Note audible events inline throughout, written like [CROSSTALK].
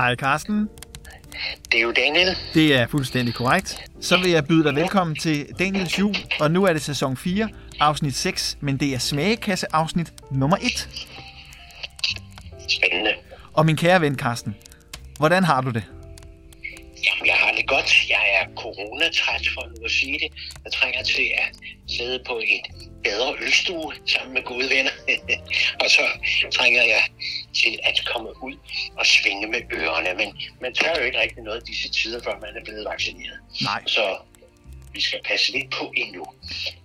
Hej Carsten. Det er jo Daniel. Det er fuldstændig korrekt. Så vil jeg byde dig velkommen til Daniels Jul, og nu er det sæson 4, afsnit 6, men det er smagekasse afsnit nummer 1. Spændende. Og min kære ven Carsten, hvordan har du det? Jamen, jeg har det godt. Jeg er coronatræt, for nu at sige det. Jeg trænger til at sidde på et bedre ølstue sammen med gode venner. [LAUGHS] og så trænger jeg til at komme ud og svinge med ørerne. Men man tør jo ikke rigtig noget disse tider, før man er blevet vaccineret. Nej. Så vi skal passe lidt på endnu.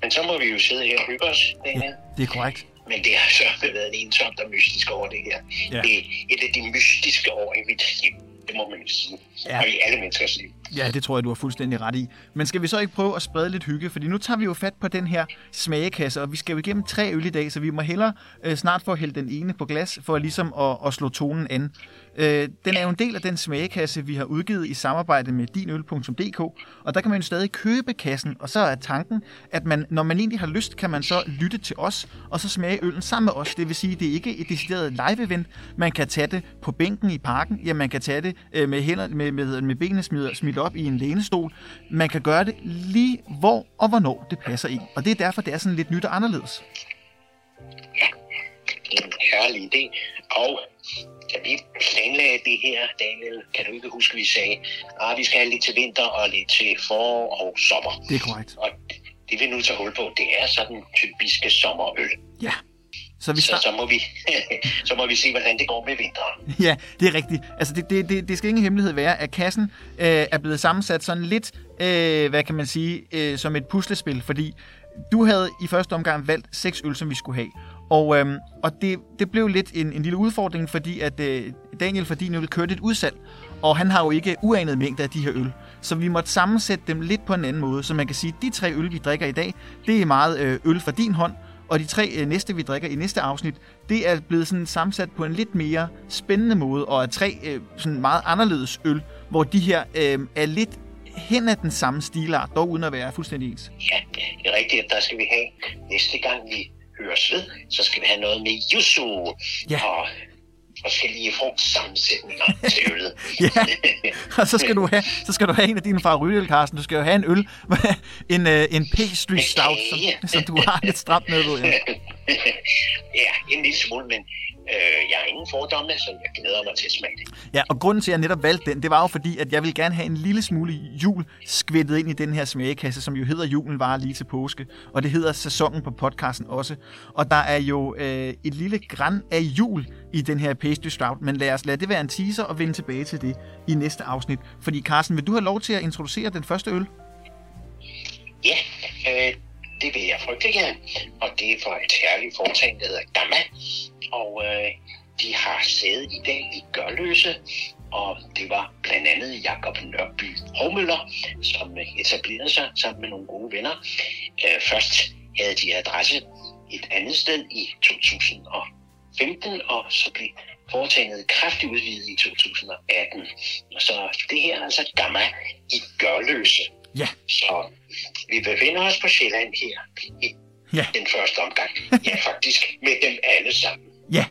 Men så må vi jo sidde her og hygge os, Daniel. Det er korrekt. Men det har så været en ensomt og mystisk over det her. Ja. Det er et af de mystiske år i mit liv. Det må man jo sige. Ja. Og i alle menneskers liv. Ja, det tror jeg, du har fuldstændig ret i. Men skal vi så ikke prøve at sprede lidt hygge? Fordi nu tager vi jo fat på den her smagekasse, og vi skal jo igennem tre øl i dag, så vi må hellere øh, snart få hældt den ene på glas, for ligesom at, at slå tonen an. Øh, den er jo en del af den smagekasse, vi har udgivet i samarbejde med dinøl.dk, og der kan man jo stadig købe kassen, og så er tanken, at man, når man egentlig har lyst, kan man så lytte til os, og så smage øllen sammen med os. Det vil sige, det er ikke et decideret live-event. Man kan tage det på bænken i parken, ja, man kan tage det øh, med, hænder, med, med, med benene smidt, smidt op i en lænestol. Man kan gøre det lige hvor og hvornår det passer i. Og det er derfor, det er sådan lidt nyt og anderledes. Det er en herlig idé. Og da vi planlagde det her, Daniel, kan du ikke huske, at vi sagde, at vi skal have lidt til vinter og lidt til forår og sommer. Det er korrekt. Og det vi nu tager hul på, det er sådan typiske sommerøl. Ja. Så vi Så, starter... så, må vi, [LAUGHS] så må vi se, hvordan det går med vinteren. [LAUGHS] Ja, det er rigtigt. Altså, det, det, det, det skal ingen hemmelighed være, at kassen øh, er blevet sammensat sådan lidt, øh, hvad kan man sige, øh, som et puslespil, fordi du havde i første omgang valgt seks øl, som vi skulle have. Og, øhm, og det, det blev lidt en, en lille udfordring, fordi at øh, Daniel for din øl kørte et udsalg, og han har jo ikke uanet mængder af de her øl. Så vi måtte sammensætte dem lidt på en anden måde, så man kan sige, at de tre øl, vi drikker i dag, det er meget øh, øl fra din hånd, og de tre øh, næste, vi drikker i næste afsnit, det er blevet sådan sammensat på en lidt mere spændende måde, og er tre øh, sådan meget anderledes øl, hvor de her øh, er lidt hen ad den samme stilart, dog uden at være fuldstændig ens. Ja, det er rigtigt, at der skal vi have næste gang vi høres ved, så skal vi have noget med yuzu Ja. og forskellige frugtsammensætninger til [LAUGHS] øllet. Ja. [LAUGHS] Og så skal du have, så skal du have en af dine favoritøl, Carsten. Du skal jo have en øl, [LAUGHS] en, øh, en pastry stout, som, som du har lidt stramt med, ved jeg. [LAUGHS] ja, en lille smule, men øh, jeg har ingen fordomme, så jeg glæder mig til at smage det. Ja, og grunden til, at jeg netop valgte den, det var jo fordi, at jeg ville gerne have en lille smule jul skvættet ind i den her smagekasse, som jo hedder Julen var lige til påske. Og det hedder sæsonen på podcasten også. Og der er jo øh, et lille græn af jul i den her pastry stout, men lad os lade det være en teaser og vende tilbage til det i næste afsnit. Fordi Carsten, vil du have lov til at introducere den første øl? Ja, øh, det vil jeg frygtelig gerne. Og det er for et herligt foretagende, der hedder Gamma. Og øh, de har sæde i dag i Gørløse, og det var blandt andet Jakob Nørby Hormøller, som etablerede sig sammen med nogle gode venner. Øh, først havde de adresse et andet sted i 2015, og så blev foretagendet kraftigt udvidet i 2018. Så det her er altså Gamma i Gørløse. Ja. Så vi befinder os på Sjælland her i Ja. den første omgang. [LAUGHS] Ja, faktisk med dem alle sammen. Ja.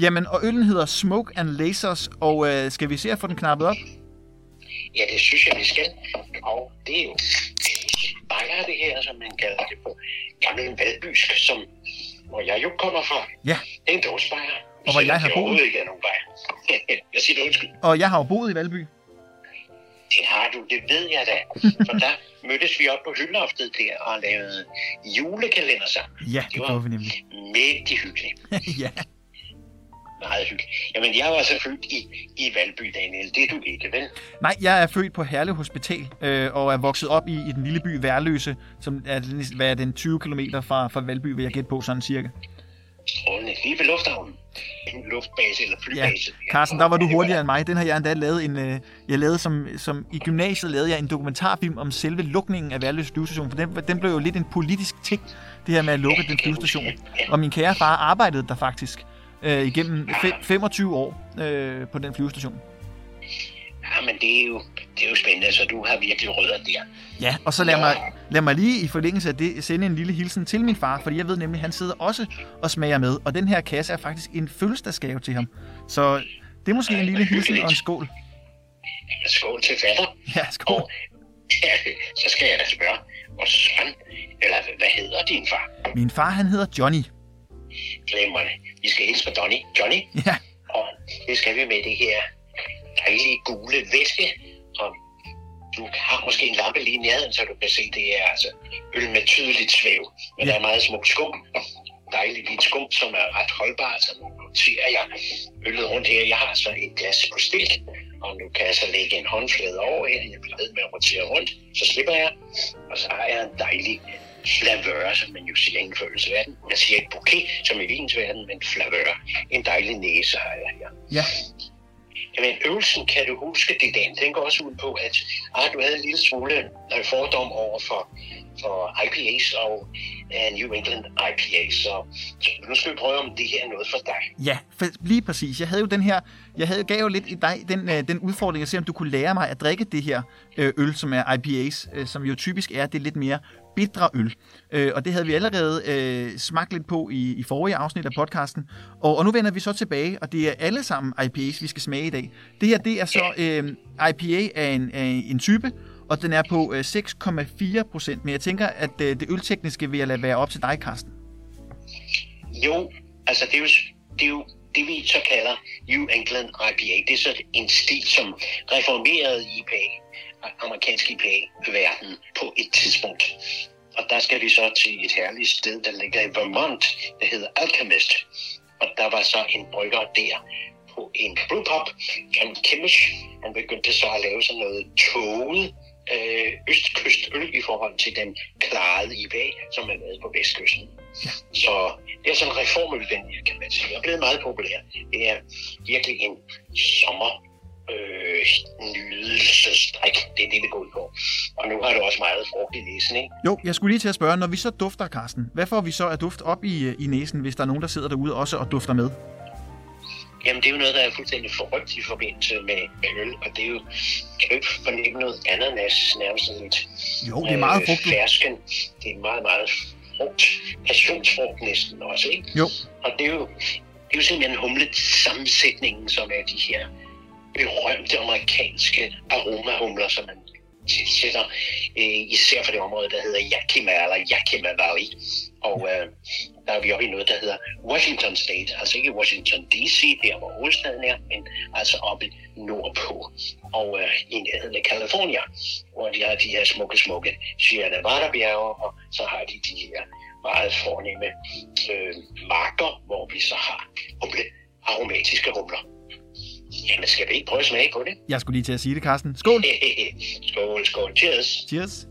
Jamen, og øllen hedder Smoke and Lasers, og øh, skal vi se at få den knappet op? Ja, det synes jeg, vi skal. Og det er jo bajer det her, som man kalder det på gammel valbysk, som, hvor jeg jo kommer fra. Ja. Det er en dåsebajer. Og hvor jeg har boet. overhovedet ikke er nogen bajer. [LAUGHS] jeg siger det undskyld. Og jeg har jo boet i Valby. Det har du, det ved jeg da. [LAUGHS] For der mødtes vi op på hyldloftet der og lavede julekalender sammen. Ja, det var gjorde vi nemlig. mægtig hyggeligt. [LAUGHS] ja. Meget hyggeligt. Jamen, jeg var så født i, i Valby, Daniel. Det er du ikke, vel? Nej, jeg er født på Herlev Hospital øh, og er vokset op i, i den lille by Værløse, som er, den- hvad er den 20 km fra, fra Valby, vil jeg gætte på sådan cirka. Strålende. Lige ved lufthavnen. En luftbase eller Ja, flybase. Carsten, der var du hurtigere end mig. Den har jeg endda lavet en... Øh, jeg lavede som, som i gymnasiet lavede jeg en dokumentarfilm om selve lukningen af Værløse flyvestation, for den, den blev jo lidt en politisk ting, det her med at lukke den flyvestation. Og min kære far arbejdede der faktisk øh, igennem fe- 25 år øh, på den flyvestation. Ja, men det er, jo, det er jo spændende, så du har virkelig rødder der. Ja, og så lad mig, lad mig lige i forlængelse af det sende en lille hilsen til min far, fordi jeg ved nemlig, at han sidder også og smager med, og den her kasse er faktisk en fødselsdagsgave til ham. Så Det er måske Ej, en lille hilsen og en skål. Jamen, skål til fatter. Ja, skål. Og ja, [LAUGHS] så skal jeg da spørge, hvor søn, eller hvad hedder din far? Min far, han hedder Johnny. Glemrende. Vi skal hilse på Donny. Johnny, Ja, og det skal vi med det her dejlige gule væske. Og du har måske en lampe lige nærheden, så du kan se, det er altså øl med tydeligt svæv. Men Ja. der er meget smuk skum. [LAUGHS] Dejligt hvidt skum, som er ret holdbart. Så nu noterer jeg øllet rundt her. Jeg har så et glas på stilk, og nu kan jeg så lægge en håndflade over her. Jeg bliver ved med at rotere rundt, så slipper jeg. Og så har jeg en dejlig flavør, som man jo siger i en følelsesverden. Jeg siger ikke bouquet, som i vinens verden, men flavør. En dejlig næse har jeg her. ja. Jamen, øvelsen, kan du huske det, dagen, Den går også ud på, at ah, du havde en lille smule øh, fordom over for, for IPAs og uh, New England IPAs. Så, så nu skal vi prøve, om det her er noget for dig. Ja, for lige præcis. Jeg havde jo den her, jeg havde, gav jo lidt i dig den, øh, den udfordring at se, om du kunne lære mig at drikke det her øh, øl, som er IPAs, øh, som jo typisk er det lidt mere bitre øl. Øh, og det havde vi allerede øh, smagt lidt på i, i forrige afsnit af podcasten. Og, og nu vender vi så tilbage, og det er alle sammen IPAs, vi skal smage i dag. Det her, det er så øh, IPA af en, af en type, og den er på øh, 6,4 procent. Men jeg tænker, at øh, det øltekniske vil jeg lade være op til dig, Carsten. Jo, altså det er jo, det er jo det, vi så kalder New England IPA. Det er så en stil, som reformerede IPA, amerikansk IPA-verden på et tidspunkt. Og der skal vi så til et herligt sted, der ligger i Vermont, der hedder Alchemist. Og der var så en brygger der på en brewpub, John Kimmich. Han begyndte så at lave sådan noget toget øh, østkystøl i forhold til den klarede IPA, som er lavet på vestkysten. Ja. Så det er sådan her, kan man sige, og blevet meget populær. Det er virkelig en sommer øh, nydelsesdrik. Det er det, det går ud på. Og nu har du også meget frugt i næsen, ikke? Jo, jeg skulle lige til at spørge, når vi så dufter, Carsten, hvad får vi så af duft op i, øh, i næsen, hvis der er nogen, der sidder derude også og dufter med? Jamen, det er jo noget, der er fuldstændig forrygt i forbindelse med, med øl, og det er jo, kan du ikke fornemme noget ananas, nærmest lidt Jo, det er meget øh, frugtigt. fersken. Det er meget, meget frugt. Passionsfrugt næsten også, ikke? Jo, Og det er jo, det er jo simpelthen humlet sammensætningen, som er de her berømte amerikanske aromahumler, som man tilsætter, øh, især for det område, der hedder Yakima eller Yakima Valley. Og øh, der er vi oppe i noget, der hedder Washington State, altså ikke Washington D.C., der hvor hovedstaden er, men altså oppe nordpå, og øh, i nærheden af California, hvor de har de her smukke, smukke Sierra Nevada-bjerge, og så har de de her meget fornemme øh, marker, hvor vi så har humle, aromatiske humler. Jamen, skal vi ikke prøve at smage på det? jeg skulle lige til at sige det, Carsten. Skål! [LAUGHS] skål, skål. Cheers. Cheers!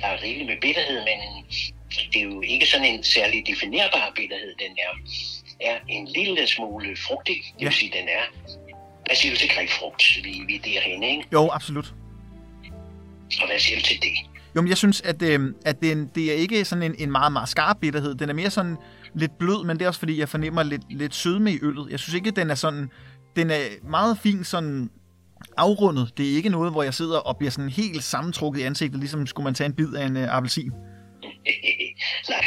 Der er rigeligt med bitterhed, men det er jo ikke sådan en særlig definerbar bitterhed. Den er, er en lille smule frugtig. Det vil Ja. sige, den er hvad siger du til grebfrugt? Vi, vi er derhenne, ikke? Jo, absolut. Og hvad siger du til det? Jo, men jeg synes, at, øh, at det, det er ikke sådan en, en meget, meget skarp bitterhed. Den er mere sådan lidt blød, men det er også fordi, jeg fornemmer lidt, lidt sødme i øllet. Jeg synes ikke, den er sådan... Den er meget fin sådan afrundet. Det er ikke noget, hvor jeg sidder og bliver sådan helt sammentrukket i ansigtet, ligesom skulle man tage en bid af en øh, appelsin. [LAUGHS] Nej,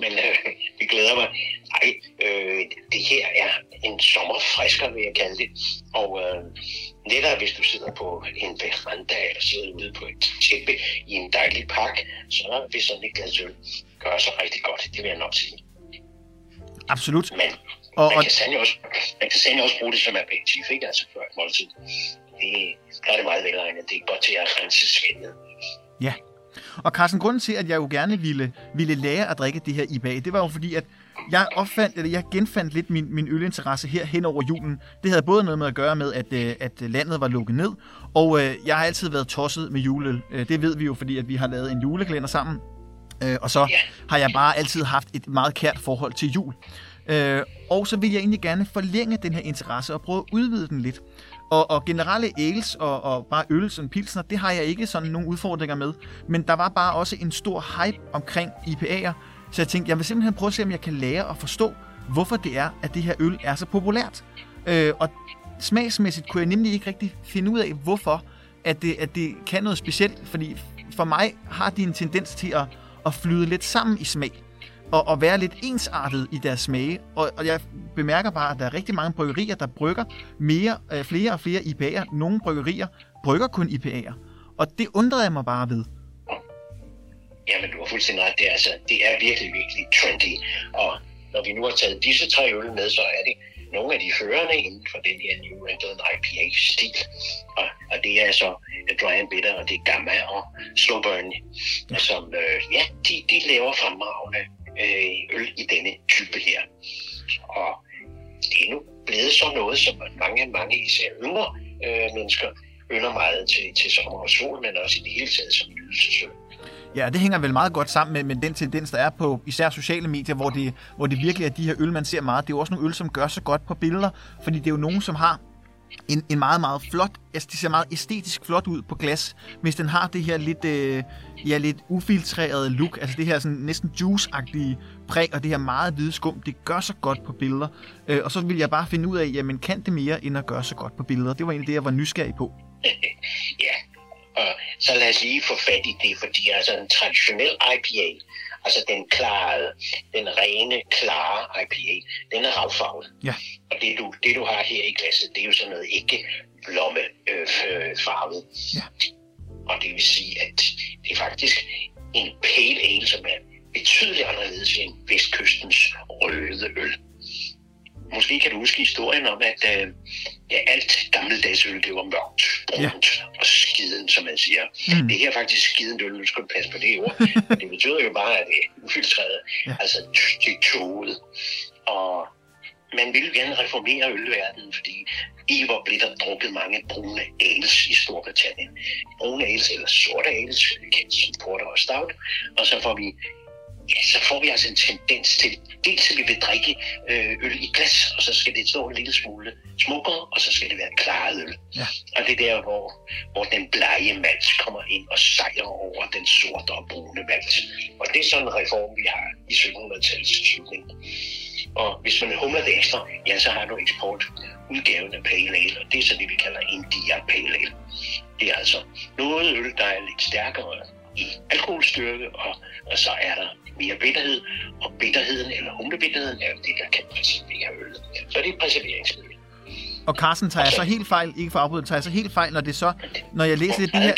men øh, det glæder mig. Nej, øh, det her er en sommerfrisker, vil jeg kalde det. Og øh, netop hvis du sidder på en veranda eller sidder ude på et tæppe i en dejlig park, så vil sådan et glas øl gøre sig rigtig godt. Det vil jeg nok sige. Absolut. Men Og, man kan sandelig også, man kan sandelig også bruge det som aperitif, ikke? Altså før et måltid. Det, der er det meget velegnet. Det er godt til at rense svindet. ja. Og Carsten, grunden til, at jeg jo gerne ville, ville lære at drikke det her IPA, det var jo fordi, at jeg opfandt, eller jeg genfandt lidt min, min ølinteresse her hen over julen. Det havde både noget med at gøre med, at, øh, at landet var lukket ned, og øh, jeg har altid været tosset med juleøl. Øh, det ved vi jo, fordi at vi har lavet en julekalender sammen. Øh, og så har jeg bare altid haft et meget kært forhold til jul. Øh, og så vil jeg egentlig gerne forlænge den her interesse og prøve at udvide den lidt. Og, og generelle ales og, og bare øl, sådan pilsner, det har jeg ikke sådan nogle udfordringer med. Men der var bare også en stor hype omkring IPA'er, så jeg tænkte, jeg vil simpelthen prøve at se, om jeg kan lære at forstå, hvorfor det er, at det her øl er så populært. Øh, og smagsmæssigt kunne jeg nemlig ikke rigtig finde ud af, hvorfor at det, at det kan noget specielt, fordi for mig har de en tendens til at, at flyde lidt sammen i smag. og, og være lidt ensartet i deres smage. Og, og jeg bemærker bare, at der er rigtig mange bryggerier, der brygger mere, øh, flere og flere IPA'er. Nogle bryggerier brygger kun IPA'er. Og det undrede jeg mig bare ved. Jamen, du har fuldstændig ret. Det er, altså, det er virkelig, virkelig trendy. Og når vi nu har taget disse tre øl med, så er det nogle af de førende inden for den her New England IPA-stil. Og, og det er så Dry and Bitter, og det er Gamma og Slow Burn, ja. som øh, ja, de, de laver fremragende øh, øl i denne type her. Og det er nu blevet så noget, som mange, mange især yngre øh, mennesker ynder meget til, til sommer og sol, men også i det hele taget som nydelsesøl. Ja, det hænger vel meget godt sammen med, med den tendens, der er på især sociale medier, hvor det, hvor det virkelig er de her øl, man ser meget. Det er jo også nogle øl, som gør så godt på billeder, fordi det er jo nogen, som har en, en meget, meget flot, altså det ser meget æstetisk flot ud på glas, hvis den har det her lidt, øh, ja, lidt ufiltrerede look, altså det her sådan næsten juice-agtige præg, og det her meget hvide skum, det gør så godt på billeder. Øh, og så vil jeg bare finde ud af, jamen kan det mere, end at gøre så godt på billeder? Det var egentlig det, jeg var nysgerrig på. [LAUGHS] ja, og så lad os lige få fat i det, fordi altså en traditionel IPA, altså den klare, den rene, klare IPA, den er ravfarvet. Ja. Og det du, det du har her i glasset, det er jo sådan noget ikke blomme øh, farvet. Ja. Og det vil sige, at det er faktisk en pale ale, som er betydeligt anderledes end vestkystens røde øl. Måske kan du huske historien om, at øh, ja, alt gammeldags øl, det var mørkt, brunt ja. og skiden, som man siger. Mm. Det her er faktisk skiden øl, nu skal du passe på det ord. [LAUGHS] det betyder jo bare, at det er ufiltreret, ja. altså det toget. Og man ville gerne reformere ølverdenen, fordi i hvor blev der drukket mange brune ales i Storbritannien. Brune ales eller sorte ales, kendt som porter og stout. Og så får vi ja, så får vi altså en tendens til, dels at vi vil drikke øh, øl i glas, og så skal det stå en lille smule smukkere, og så skal det være klaret øl. Ja. Og det er der, hvor, hvor den blege malt kommer ind og sejrer over den sorte og brune malt. Og det er sådan en reform, vi har i 1700-tallets slutning. Og hvis man humler det ekstra, ja, så har du eksport udgaven af Pale Ale, og det er så det, vi kalder India Pale Ale. Det er altså noget øl, der er lidt stærkere i alkoholstyrke, og, og så er der mere bitterhed, og bitterheden eller humlebitterheden er det, der kan præservere øl. Så det er præserveringsmiddel. Og Carsten tager jeg så helt fejl, ikke for at afbryde, tager jeg så helt fejl, når det så, når jeg læser det, det her,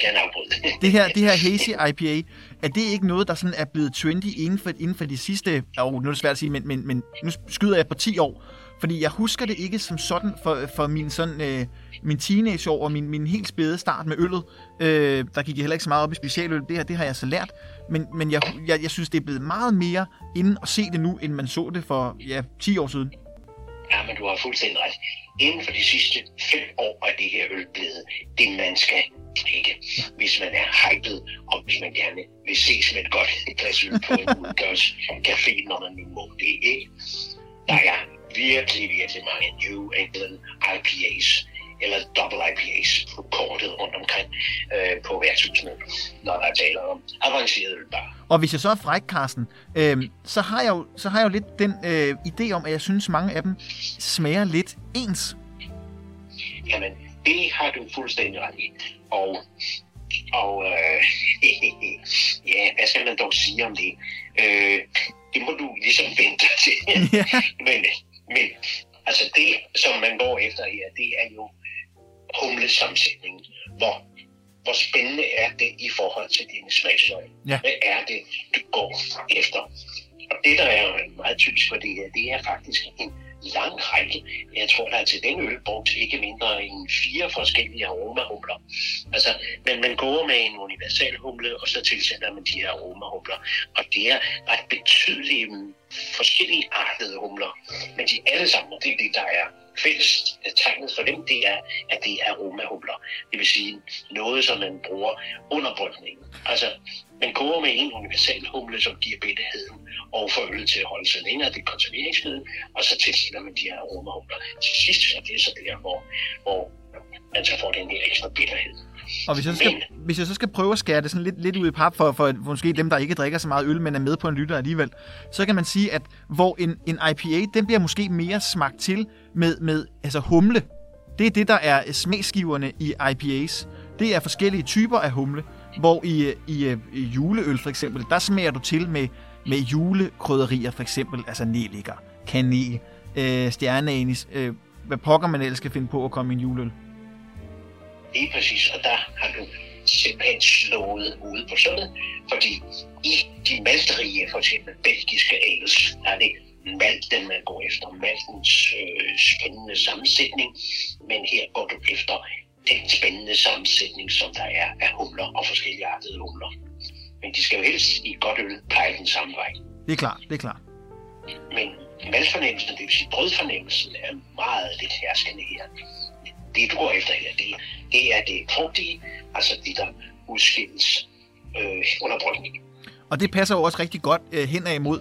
det her, det her hazy IPA, er det ikke noget, der sådan er blevet trendy inden for, inden for de sidste, oh, nu er det svært at sige, men, men, men nu skyder jeg på 10 år, fordi jeg husker det ikke som sådan for, for min, sådan, øh, min teenageår og min, min helt spæde start med øllet. Øh, der gik jeg heller ikke så meget op i specialøl. Det her, det har jeg så lært. Men, men jeg, jeg, jeg synes, det er blevet meget mere inden at se det nu, end man så det for ja, 10 år siden. Ja, men du har fuldstændig ret. Inden for de sidste fem år er det her øl blevet det, man skal drikke. Hvis man er hyped, og hvis man gerne vil ses med et godt glas øl på en udgørs café, når man nu må det, ikke? Der er virkelig, virkelig mange New England IPAs, eller double IPAs på kortet rundt omkring øh, på værtshusene, når der er tale om avanceret øl bare. Og hvis jeg så er fræk, Carsten, øh, så, har jeg jo, så har jeg jo lidt den øh, idé om, at jeg synes, mange af dem smager lidt ens. Jamen, det har du fuldstændig ret i. Og, og øh, [LAUGHS] ja, hvad skal man dog sige om det? Øh, det må du ligesom vente til. [LAUGHS] Ja. men, men altså det, som man går efter her, det er jo humlesammensætningen. Hvor, hvor spændende er det i forhold til dine smagsløg? Ja. Hvad er det, du går efter? Og det, der er meget typisk for det her, det er faktisk en lang række. Jeg tror, der er til den øl brugt ikke mindre end fire forskellige aromahumler. Altså, men man går med en universal humle, og så tilsætter man de her aromahumler. Og det er ret betydelige forskellige artede humler. Men de alle sammen, det er det, der er fælles tegnet for dem, det er, at det er aromahumler. Det vil sige noget, som man bruger under brygningen. Altså, man koger med en universal humle, som giver bitterheden og får øl til at holde sig længere, det er konserveringsmiddel, og så tilsætter man de her aromahumler. Til sidst, så det er så der, hvor, hvor man så får den her ekstra bitterhed. Og hvis jeg, så skal, Men- hvis jeg så skal prøve at skære det sådan lidt, lidt ud i pap for, for måske dem, der ikke drikker så meget øl, men er med på en lytter alligevel, så kan man sige, at hvor en, en IPA, den bliver måske mere smagt til med, med altså humle. Det er det, der er smagsgiverne i IPAs. Det er forskellige typer af humle, hvor i, i, i juleøl for eksempel, der smager du til med med julekrydderier, for eksempel altså nelliker, kanel, øh, stjerneanis, øh, hvad pokker man ellers skal finde på at komme i en juleøl. Lige præcis, og der har du simpelthen slået ude på sådan, fordi i de malterige, for eksempel belgiske ales, er det malten, man går efter, maltens øh, spændende sammensætning, men her går du efter den spændende sammensætning, som der er af humler og forskellige artede humler. Men de skal jo helst i godt øl pege den samme vej. Det er klart, det er klart. Men malfornemmelsen, det vil sige brødfornemmelsen, er meget lidt herskende her. Det, du går efter her, det, det er det frugtige, altså det, der udskilles øh, under brygning. Og det passer jo også rigtig godt øh, hen imod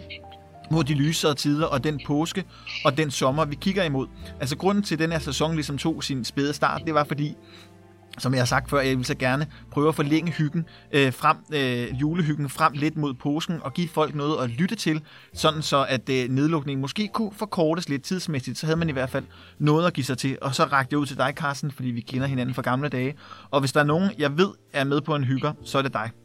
mod de lysere tider og den påske og den sommer, vi kigger imod. Altså grunden til, at den her sæson ligesom tog sin spæde start, det var fordi, som jeg har sagt før, jeg vil så gerne prøve at forlænge hyggen øh, frem, øh, julehyggen frem lidt mod påsken og give folk noget at lytte til, sådan så at øh, nedlukningen måske kunne forkortes lidt tidsmæssigt, så havde man i hvert fald noget at give sig til. Og så rakte jeg ud til dig, Carsten, fordi vi kender hinanden fra gamle dage. Og hvis der er nogen, jeg ved er med på en hygger, så er det dig.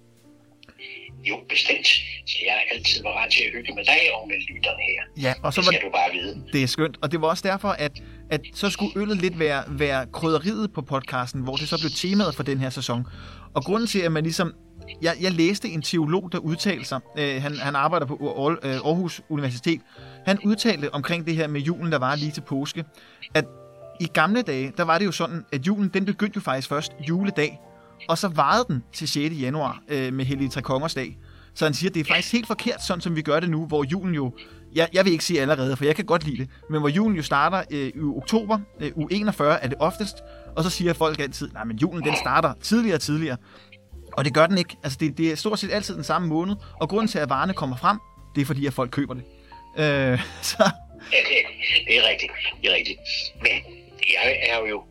Jo, bestemt. Så jeg er altid parat til at hygge med dig og med lytterne her. Ja, og så det var skal du bare vide. Det er skønt, og det var også derfor, at, at så skulle øllet lidt være, være krydderiet på podcasten, hvor det så blev temaet for den her sæson. Og grunden til, at man ligesom... Jeg, jeg læste en teolog, der udtalte sig. Øh, han, han arbejder på øh, Aarhus Universitet. Han udtalte omkring det her med julen, der var lige til påske, at i gamle dage, der var det jo sådan, at julen, den begyndte jo faktisk først juledag, og så varede den til 6. januar øh, med Hellige Tre Kongers dag. Så han siger, at det er faktisk helt forkert, sådan som vi gør det nu, hvor julen jo, jeg, jeg vil ikke sige allerede, for jeg kan godt lide det, men hvor julen jo starter øh, i oktober, øh, u 41 er det oftest, og så siger folk altid, nej, men julen den starter tidligere og tidligere. Og det gør den ikke. Altså, det, det er stort set altid den samme måned, og grunden til, at varerne kommer frem, det er fordi, at folk køber det. Øh, [LAUGHS] så... [LAUGHS] Det er rigtigt. Det er rigtigt. Men jeg er jo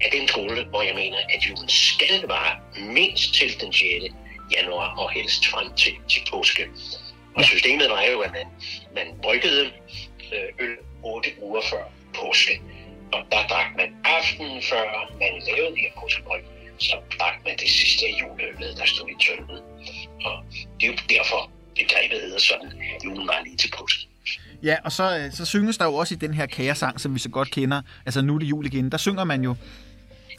af den skole, hvor jeg mener, at julen skal vare mindst til den 6. januar og helst frem til, til påske. Og systemet var jo, at man, man bryggede øh, øl 8 uger før påske. Og der drak man aftenen før man lavede de her påskebryg, så drak man det sidste af juleølet, der stod i tønden. Og det er jo derfor, begrebet hedder sådan, julen var lige til påske. Ja, og så, øh, så synges der jo også i den her kæresang, som vi så godt kender, altså nu er det jul igen, der synger man jo,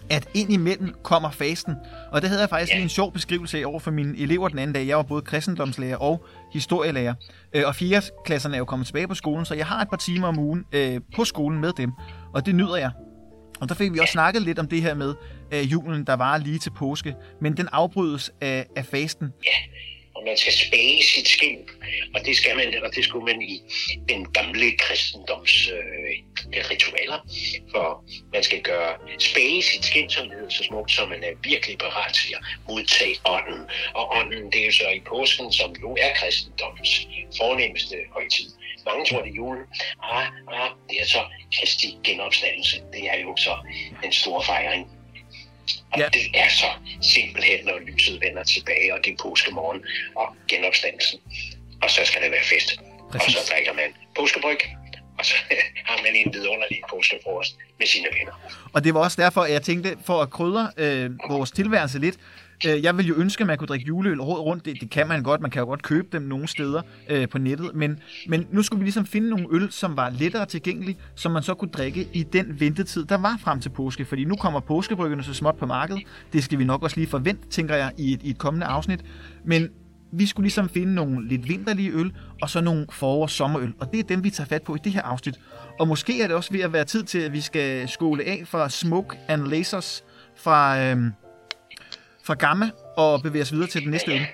at ind imellem kommer fasten. Og det havde jeg faktisk lige en sjov beskrivelse af over for mine elever den anden dag. Jeg var både kristendomslærer og historielærer. Øh, Og 4. klasserne er jo kommet tilbage på skolen, så jeg har et par timer om ugen øh, på skolen med dem. Og det nyder jeg. Og der fik vi også snakket lidt om det her med øh, julen, der var lige til påske. Men den afbrydes af, af fasten. Ja, og man skal spæge sit skind, og det skal man, og det skulle man i den gamle kristendoms øh, ritualer, for man skal gøre spæge sit skind, som det så smukt, så man er virkelig parat til at modtage ånden. Og ånden, det er jo så i påsken, som jo er kristendoms fornemmeste højtid. Mange tror, det er julen. Ah, ah, det er så Kristi genopstandelse. Det er jo så den store fejring. Og Ja. det er så simpelthen, når lyset vender tilbage, og det er påskemorgen og genopstandelsen. Og så skal det være fest. Præcis. Og så drikker man påskebryg, og så [LAUGHS] har man en vidunderlig påskefrokost med sine venner. Og det var også derfor, at jeg tænkte, for at krydre øh, vores tilværelse lidt, øh, jeg vil jo ønske, at man kunne drikke juleøl rundt. Det, det kan man godt. Man kan jo godt købe dem nogle steder øh, på nettet. Men, men nu skulle vi ligesom finde nogle øl, som var lettere tilgængelige, som man så kunne drikke i den ventetid, der var frem til påske. Fordi nu kommer påskebryggerne så småt på markedet. Det skal vi nok også lige forvente, tænker jeg, i et, i et kommende afsnit. Men vi skulle ligesom finde nogle lidt vinterlige øl, og så nogle og sommerøl. Og det er dem, vi tager fat på i det her afsnit. Og måske er det også ved at være tid til, at vi skal skåle af fra Smoke and Lasers fra, øhm, fra Gamma og bevæge os videre til den næste øl.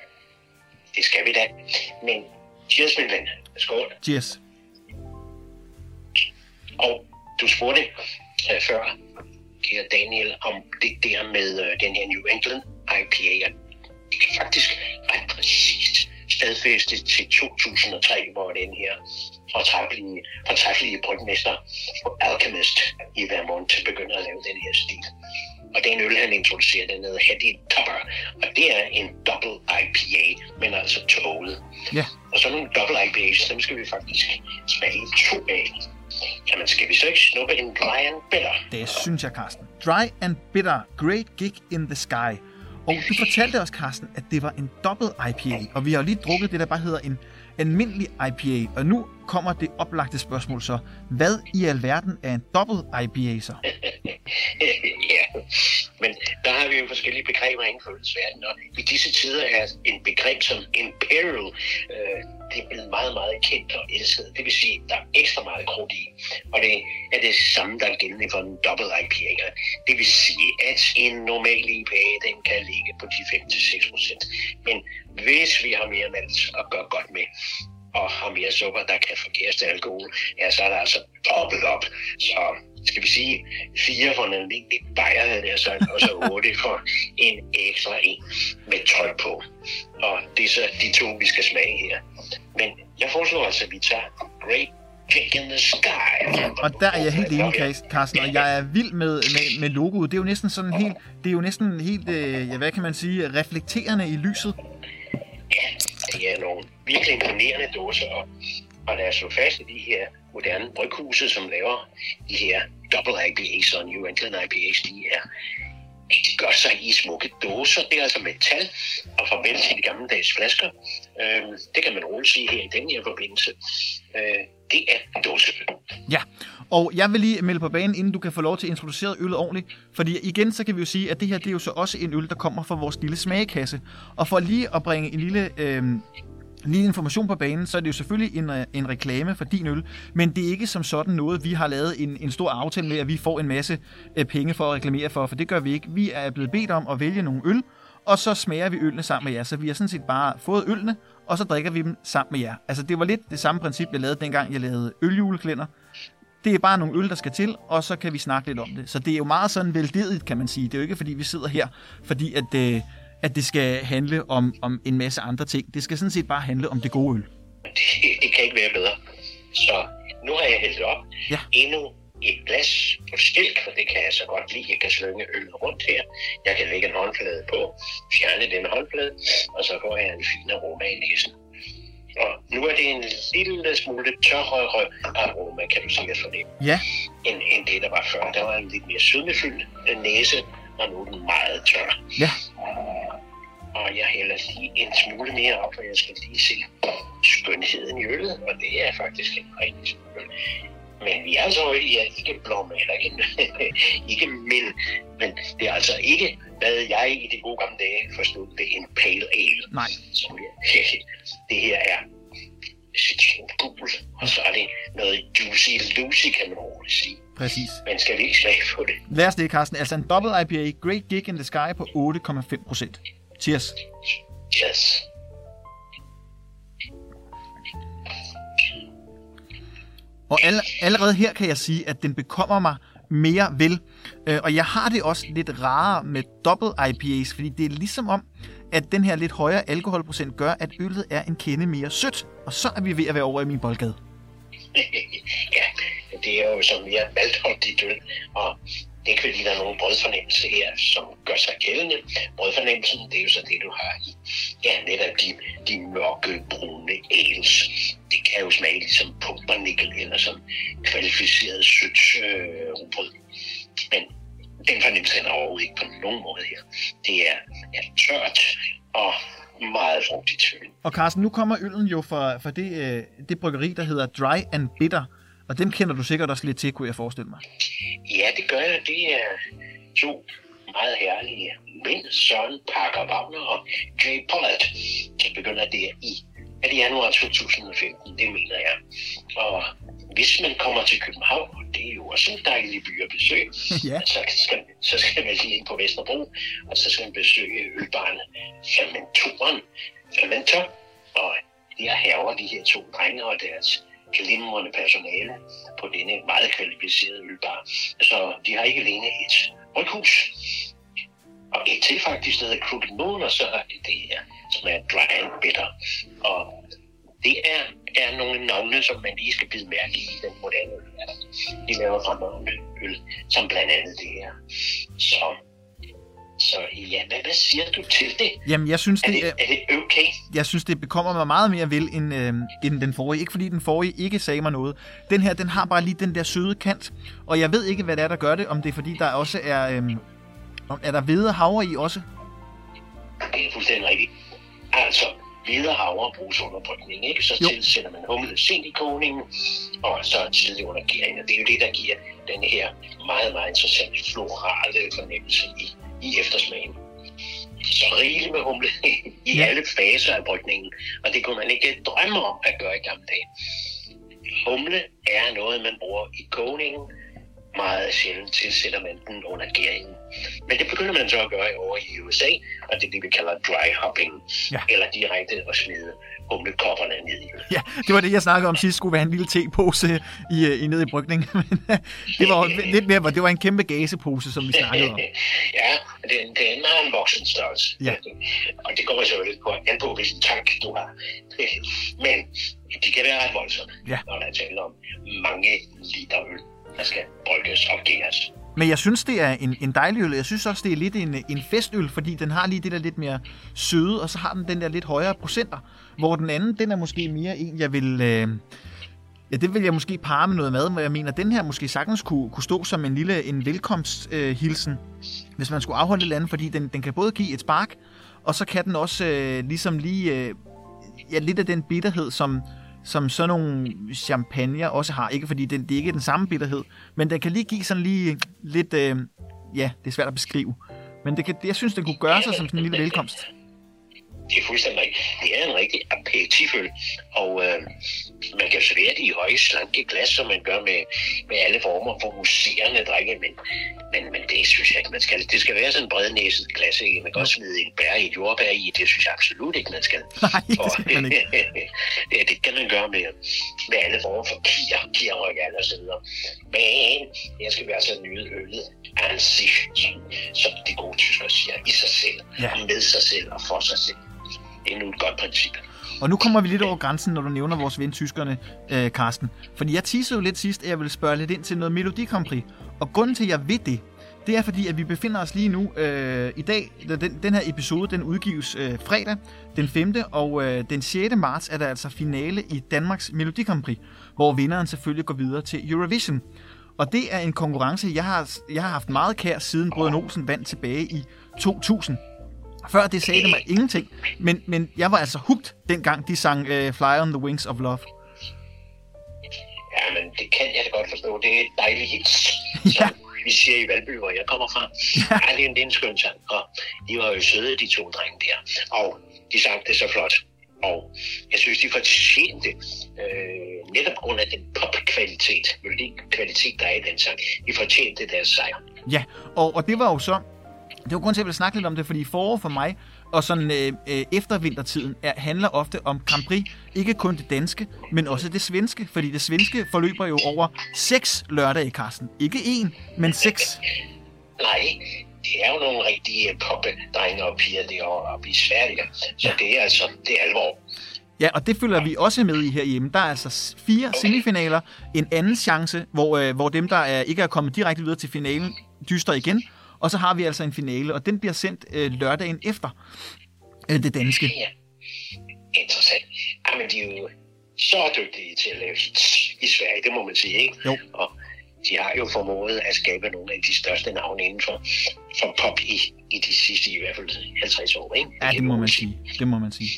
Det skal vi da. Men cheers, min ven. Skål. Cheers. Og du spurgte øh, før, kære Daniel, om det der med øh, den her New England IPA. Det kan faktisk ret præcist stadfæste til 2003, hvor den her fortræffelige, fortræffelige brygmester Alchemist i Vermont begynder at lave den her stil. Og den øl, han introducerer, den hedder Heady Topper. Og det er en double IPA, men altså tåget. Ja, Og så nogle double IPAs, dem skal vi faktisk smage to af. Jamen, skal vi så ikke snuppe en dry and bitter? det synes jeg, Carsten. Dry and bitter, great gig in the sky. Og du fortalte os, Carsten, at det var en dobbelt IPA, og vi har jo lige drukket det, der bare hedder en, almindelig IPA. Og nu kommer det oplagte spørgsmål så. Hvad i alverden er en dobbelt IPA så? [LAUGHS] ja, men der har vi jo forskellige begreber inden for ølsverdenen, og i disse tider er en begreb som imperial, øh, det er blevet meget, meget kendt og elsket. Det vil sige, at der er ekstra meget krudt i, og det er det samme, der er gældende for en dobbelt IPA. Det vil sige, at en normal IPA, den kan ligge på de 5-6 procent. Men hvis vi har mere malt at gøre godt med, og har mere sukker, der kan forkæres til alkohol, ja, så er der altså dobbelt op. Så skal vi sige, fire for en almindelig bajer, havde jeg sagt, og så otte for en ekstra en med 12 på. Og det er så de to, vi skal smage her. Men jeg foreslår altså, at vi tager Great Kick in the Sky. Og der er jeg helt enig, Carsten, og jeg er vild med, med, med logoet. Det er jo næsten sådan helt, det er jo næsten helt, øh, ja, hvad kan man sige, reflekterende i lyset. Ja, det er nogle virkelig imponerende dåser, og, og lad os slå fast i de her moderne bryghuse, som laver de her double IPAs og New England IPAs, de er de gør sig i smukke dåser. Det er altså metal og farvel til de gammeldags flasker. Øh, det kan man roligt sige her i den her forbindelse. Øh, det er dåseøl. Ja, og jeg vil lige melde på banen, inden du kan få lov til at introducere øllet ordentligt. Fordi igen, så kan vi jo sige, at det her det er jo så også en øl, der kommer fra vores lille smagekasse. Og for lige at bringe en lille øh, lige information på banen, så er det jo selvfølgelig en, øh, en reklame for din øl, men det er ikke som sådan noget, vi har lavet en, en stor aftale med, at vi får en masse øh, penge for at reklamere for, for det gør vi ikke. Vi er blevet bedt om at vælge nogle øl, og så smager vi ølene sammen med jer. Så vi har sådan set bare fået ølene, og så drikker vi dem sammen med jer. Altså det var lidt det samme princip, jeg lavede dengang, jeg lavede øljuleklænder. Det er bare nogle øl, der skal til, og så kan vi snakke lidt om det. Så det er jo meget sådan veldedigt, kan man sige. Det er jo ikke, fordi vi sidder her, fordi at... Øh, at det skal handle om, om en masse andre ting. Det skal sådan set bare handle om det gode øl. Det, det kan ikke være bedre. Så nu har jeg hældt op. Ja. Endnu et glas på stilk, for det kan jeg så godt lide. Jeg kan slynge øl rundt her. Jeg kan lægge en håndflade på, fjerne den håndflade, og så får jeg en fin aroma i næsen. Og nu er det en lille smule tørrere aroma, kan du sikkert fornemme. Ja. End, end det, der var før. Der var en lidt mere sødmefyldt næse, og nu er den meget tør. Ja og jeg hælder lige en smule mere op, for jeg skal lige se skønheden i øllet, og det er faktisk en rigtig smule. Men vi er altså er ikke blomme, eller ikke, [LAUGHS] ikke mild, men det er altså ikke, hvad jeg i de gode gamle dage forstod ved en pale ale. Nej. Som jeg, [LAUGHS] det her er citron og så er det noget juicy lucy, kan man roligt sige. Præcis. Men skal ikke smage på det? Lad os det, Carsten. Altså en double IPA, Great Gig in the Sky på 8,5 procent. Cheers. Cheers. Og all, allerede her kan jeg sige, at den bekommer mig mere vel. Øh, og jeg har det også lidt rarere med dobbelt IPAs, fordi det er ligesom om, at den her lidt højere alkoholprocent gør, at øllet er en kende mere sødt. Og så er vi ved at være over i min boldgade. [LAUGHS] det er jo som mere valgholdigt øl, og det kan fordi, der er nogen brødfornemmelse her, som gør sig gældende. Brødfornemmelsen, det er jo så det, du har i ja, netop de, de mørke, brune ales. Det kan jo smage ligesom pumpernikkel eller som kvalificeret sødt øh, rugbrød. Men den fornemmelse er overhovedet ikke på nogen måde her. Det er, er tørt og meget frugtigt. Og Carsten, nu kommer øllen jo fra, fra det, øh, det bryggeri, der hedder Dry and Bitter. Og dem kender du sikkert også lidt til, kunne jeg forestille mig. Ja, det gør jeg. Det er to meget herlige mænd, Søren Parker Wagner og Jay Pollard. De begynder der i er det januar 2015, det mener jeg. Og hvis man kommer til København, og det er jo også en dejlig by at besøge, [LAUGHS] ja. så, skal, så skal man lige ind på Vesterbro, og så skal man besøge ølbaren Fermentoren. Fermentor, og der hæver de her to drenge og deres glimrende personale på denne meget kvalificerede ølbar. Så de har ikke alene et bryghus, og et til faktisk, der hedder Crooked Moon, og så er det det her, som er Dry and Bitter. Og det er, er nogle navne, som man lige skal bide mærke i den moderne øl. De laver fremragende øl, som blandt andet det her. Så så ja, hvad, hvad siger du til det? Jamen, jeg synes, er det, det, er det okay? Jeg synes, det bekommer mig meget mere vel end, øh, end den forrige. Ikke fordi den forrige ikke sagde mig noget. Den her, den har bare lige den der søde kant. Og jeg ved ikke, hvad det er, der gør det. Om det er fordi, der også er... Øh, er der hvede havre i også? Det er fuldstændig rigtigt. Altså, hvide havre bruges under brygning, ikke? Så Jo. tilsætter man humle sent i kogningen, og så tidlig under gæringen. Det er jo det, der giver den her meget, meget interessante florale fornemmelse i, i eftersmagen. Så rigeligt med humle [LAUGHS] i Ja. alle faser af brygningen, og det kunne man ikke drømme om at gøre i gamle dage. Humle er noget, man bruger i kogningen. Meget sjældent tilsætter man den under gæringen. Men det begynder man så at gøre over i USA, og det er det, vi kalder dry hopping. Ja. Eller direkte at smide humlekopperne ned i. Ja, det var det, jeg snakkede om sidst, skulle være en lille tepose i, øh, i nede i brygning. [LAUGHS] Men øh, det var [LAUGHS] lidt mere, det var en kæmpe gasepose, som vi snakkede om. [LAUGHS] ja, den, den har en voksen størrelse. Ja. Og det kommer selvfølgelig på, an på, hvilken tank du har. Men de kan være ret voldsomme, Ja. når der er tale om mange liter øl, der skal brygges og gæres. Men jeg synes, det er en, en dejlig øl. Jeg synes også, det er lidt en, en festøl, fordi den har lige det der lidt mere søde, og så har den den der lidt højere procenter. Hvor den anden, den er måske mere en, jeg vil... Øh, ja, det vil jeg måske parre med noget mad, men jeg mener, den her måske sagtens kunne, kunne stå som en lille en velkomsthilsen, øh, hvis man skulle afholde et eller andet, fordi den, den kan både give et spark, og så kan den også øh, ligesom lige... Øh, ja, lidt af den bitterhed, som, som sådan nogle champagne også har. Ikke fordi det, det er ikke den samme bitterhed, men den kan lige give sådan lige lidt... Øh, ja, det er svært at beskrive. Men det kan, jeg synes, den kunne gøre sig som sådan en lille velkomst. Det er fuldstændig rigtigt. Det er en rigtig aperitiføl, og øh, man kan servere det i høje, slanke glas, som man gør med, med alle former for museerne drikke, men, men, men det synes jeg ikke, man skal. Det skal være sådan en brednæset glas, ikke? Man kan også smide et bær i, et jordbær i, det synes jeg absolut ikke, man skal. [LAUGHS] Nej, det Og, skal man ikke. [LAUGHS] ja, det kan man gøre med, med alle former for kier, kierrygal og så videre. Men jeg skal være så nyde øllet an sich, som, de gode tyskere siger, i sig selv, Ja. med sig selv og for sig selv endnu et godt princip. Og nu kommer vi lidt over grænsen, når du nævner vores ven tyskerne, øh, Karsten. Fordi jeg teasede jo lidt sidst, at jeg ville spørge lidt ind til noget Melodi Grand Prix. Og grunden til, at jeg ved det, det er fordi, at vi befinder os lige nu øh, i dag. Den, den her episode, den udgives øh, fredag den 5. Og øh, den 6. marts er der altså finale i Danmarks Melodi Grand Prix, hvor vinderen selvfølgelig går videre til Eurovision. Og det er en konkurrence, jeg har, jeg har haft meget kær siden Brøden Olsen vandt tilbage i 2000. Før det sagde det mig ingenting, men, men jeg var altså hugt dengang de sang uh, Fly on the Wings of Love. Ja, men det kan jeg da godt forstå. Det er et dejligt hit, [LAUGHS] Ja. som vi siger i Valby, hvor jeg kommer fra. Ja. Ja, det, er en, det er en skøn sang, og de var jo søde, de to drenge der. Og de sang det så flot. Og jeg synes, de fortjente, øh, netop på grund af den popkvalitet, melodikvalitet, der er i den sang, de fortjente deres sejr. Ja, og, og det var jo så... Det var grund til, at jeg ville snakke lidt om det, fordi forår for mig og sådan øh, øh, eftervintertiden er, handler ofte om Grand Prix. Ikke kun det danske, men også det svenske. Fordi det svenske forløber jo over seks lørdage, Carsten. Ikke én, men seks. Nej, det er jo nogle rigtige poppe-drenge og piger derovre oppe i Sverige. Så det er altså, det er alvor. Ja, og det følger vi også med i herhjemme. Der er altså fire semifinaler, en anden chance, hvor, øh, hvor dem, der er, ikke er kommet direkte videre til finalen, dyster igen. Og så har vi altså en finale, og den bliver sendt øh, lørdagen efter øh, det danske. Ja, interessant. Jamen, de er jo så dygtige til at lave hits i Sverige, det må man sige, ikke? Jo. Og de har jo formået at skabe nogle af de største navne inden for, for pop i, i de sidste i hvert fald 50 år, ikke? Ja, det må man sige. Det må man sige.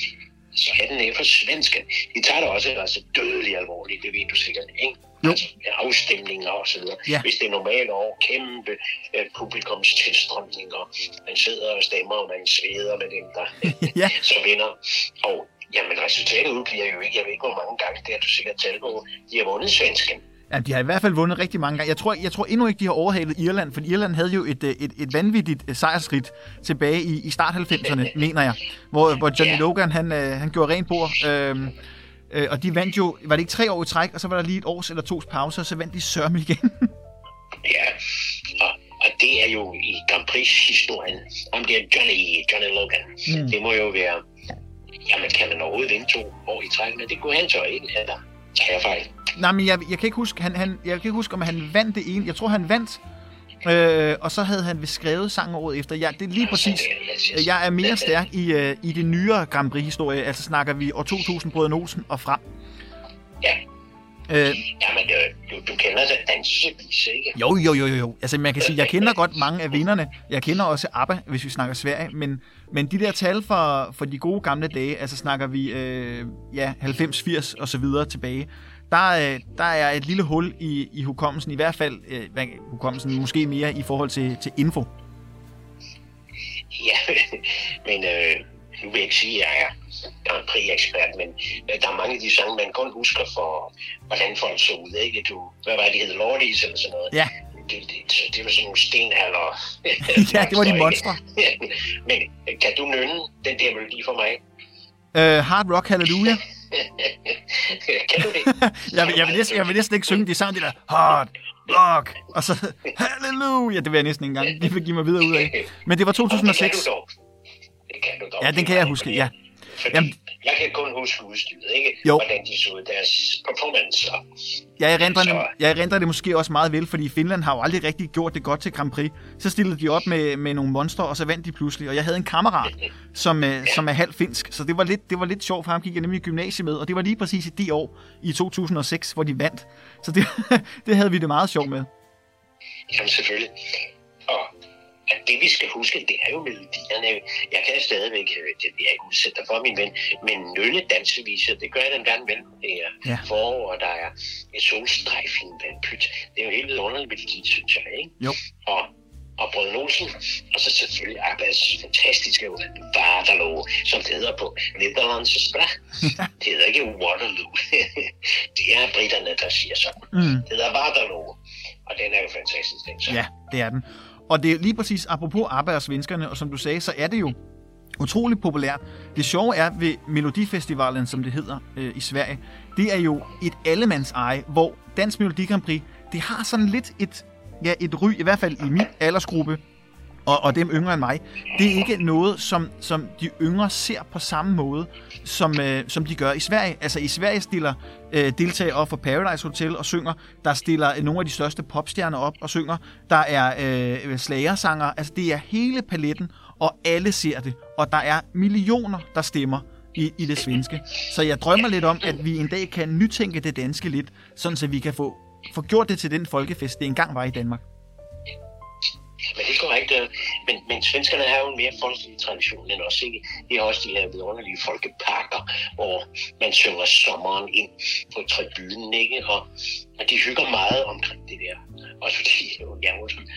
Så hatten for svenske. De tager det også altså dødeligt alvorligt, det ved du sikkert, ikke? Jo. Altså afstemninger og så videre. Ja. Hvis det er normalt år, kæmpe uh, publikums tilstrømninger. Man sidder og stemmer, og man sveder med dem, der [LAUGHS] Ja. så vinder. Og jamen, resultatet udbliver jo ikke. Jeg ved ikke, hvor mange gange det har du sikkert talt på. De har vundet svensken. Ja, de har i hvert fald vundet rigtig mange gange. Jeg tror, jeg tror endnu ikke, de har overhalet Irland, for Irland havde jo et, øh, et, et vanvittigt øh, sejrsrit tilbage i, i start 90'erne, [LAUGHS] mener jeg. Hvor, hvor Johnny Ja. Logan, han, øh, han gjorde rent bord. Øhm, øh, og de vandt jo, var det ikke tre år i træk, og så var der lige et års eller tos pause, og så vandt de sørme igen. [LAUGHS] Ja, og, og det er jo i Grand Prix-historien om det er Johnny, Johnny Logan. Mm. Det må jo være, jamen kan man overhovedet vinde to år i træk, men det kunne han så ikke, eller tager jeg fejl. Nej, men jeg, jeg, kan ikke huske, han, han, jeg kan ikke huske, om han vandt det ene. Jeg tror, han vandt, øh, og så havde han vist skrevet sangen året efter. Ja, det er lige præcis. Yes. Jeg er mere stærk i, øh, i det nyere Grand Prix-historie. Altså snakker vi år 2000 Brødren Olsen og frem. Ja, Øh, jamen, øh, du, du kender det dansevis, ikke? Jo, jo, jo, jo, jo. Altså, man kan sige, jeg kender godt mange af vinderne. Jeg kender også ABBA, hvis vi snakker Sverige. Men, men de der tal for, for de gode gamle dage, altså snakker vi øh, ja, 90, 80 og så videre tilbage, der, øh, der er et lille hul i, i hukommelsen, i hvert fald øh, hukommelsen måske mere i forhold til, til info. Ja, [LAUGHS] men øh, nu vil jeg ikke sige, at jeg er Grand Prix-ekspert, men der er mange af de sange, man kun husker for, hvordan folk så ud, ikke? Du, hvad var det, de hed? Lordies eller sådan noget? Ja. Det, det, det var sådan nogle stenalder. [LAUGHS] ja, det var de monstre. [LAUGHS] men kan du nynne den der melodi for mig? Uh, hard Rock Hallelujah. [LAUGHS] kan du det? jeg, vil, jeg, vil næsten, jeg vil næsten ikke synge de sang, de der Hard Rock, og så Hallelujah. Det vil jeg næsten ikke engang. Det vil give mig videre ud af. Men det var 2006. Det kan du dog. Det kan du dog. Ja, den kan jeg huske, ja. Fordi Jamen, jeg kan kun huske udstyret, ikke? Jo. Hvordan de så ud, deres performance. Jeg erindrer, det, jeg erindrer det måske også meget vel, fordi Finland har jo aldrig rigtig gjort det godt til Grand Prix. Så stillede de op med, med nogle monstre, og så vandt de pludselig. Og jeg havde en kammerat, [LAUGHS] som, ja. som er halv finsk, så det var, lidt, det var lidt sjovt, for ham gik jeg nemlig i gymnasiet med, og det var lige præcis i de år, i 2006, hvor de vandt. Så det, [LAUGHS] det havde vi det meget sjovt med. Jamen selvfølgelig. Og at det vi skal huske, det er jo melodierne. Jeg kan stadigvæk, øh, det vil jeg ikke udsætte for min ven, men nølle danseviser, det gør jeg den gerne vel. Det er ja. forår, og der er et solstrejf i en vandpyt. Det er jo helt underligt melodi, synes jeg, ikke? Jo. Og og Brød Olsen, og så selvfølgelig Abbas fantastiske Waterloo, som det hedder på Nederlands sprog. [LAUGHS] det hedder ikke Waterloo. [LAUGHS] det er britterne, der siger sådan. Mm. Det hedder Waterloo, og den er jo fantastisk, den så. Ja, det er den. Og det er lige præcis, apropos ABBA og svenskerne, og som du sagde, så er det jo utrolig populært. Det sjove er ved Melodifestivalen, som det hedder øh, i Sverige, det er jo et allemands eje, hvor Dansk Melodi Grand Prix, det har sådan lidt et, ja, et ry, i hvert fald i min aldersgruppe, og, og dem yngre end mig, det er ikke noget, som, som de yngre ser på samme måde, som, øh, som de gør i Sverige. Altså i Sverige stiller øh, deltagere op for Paradise Hotel og synger. Der stiller øh, nogle af de største popstjerner op og synger. Der er øh, slagersanger. Altså det er hele paletten, og alle ser det. Og der er millioner, der stemmer i, i det svenske. Så jeg drømmer lidt om, at vi en dag kan nytænke det danske lidt, sådan så vi kan få, få gjort det til den folkefest, det engang var i Danmark. Men det er korrekt. Øh, men, men svenskerne har jo en mere folkelig tradition end os. Ikke? De har også de her vidunderlige folkeparker, hvor man synger sommeren ind på tribunen. Ikke? Og, og de hygger meget omkring det der. Også fordi ja,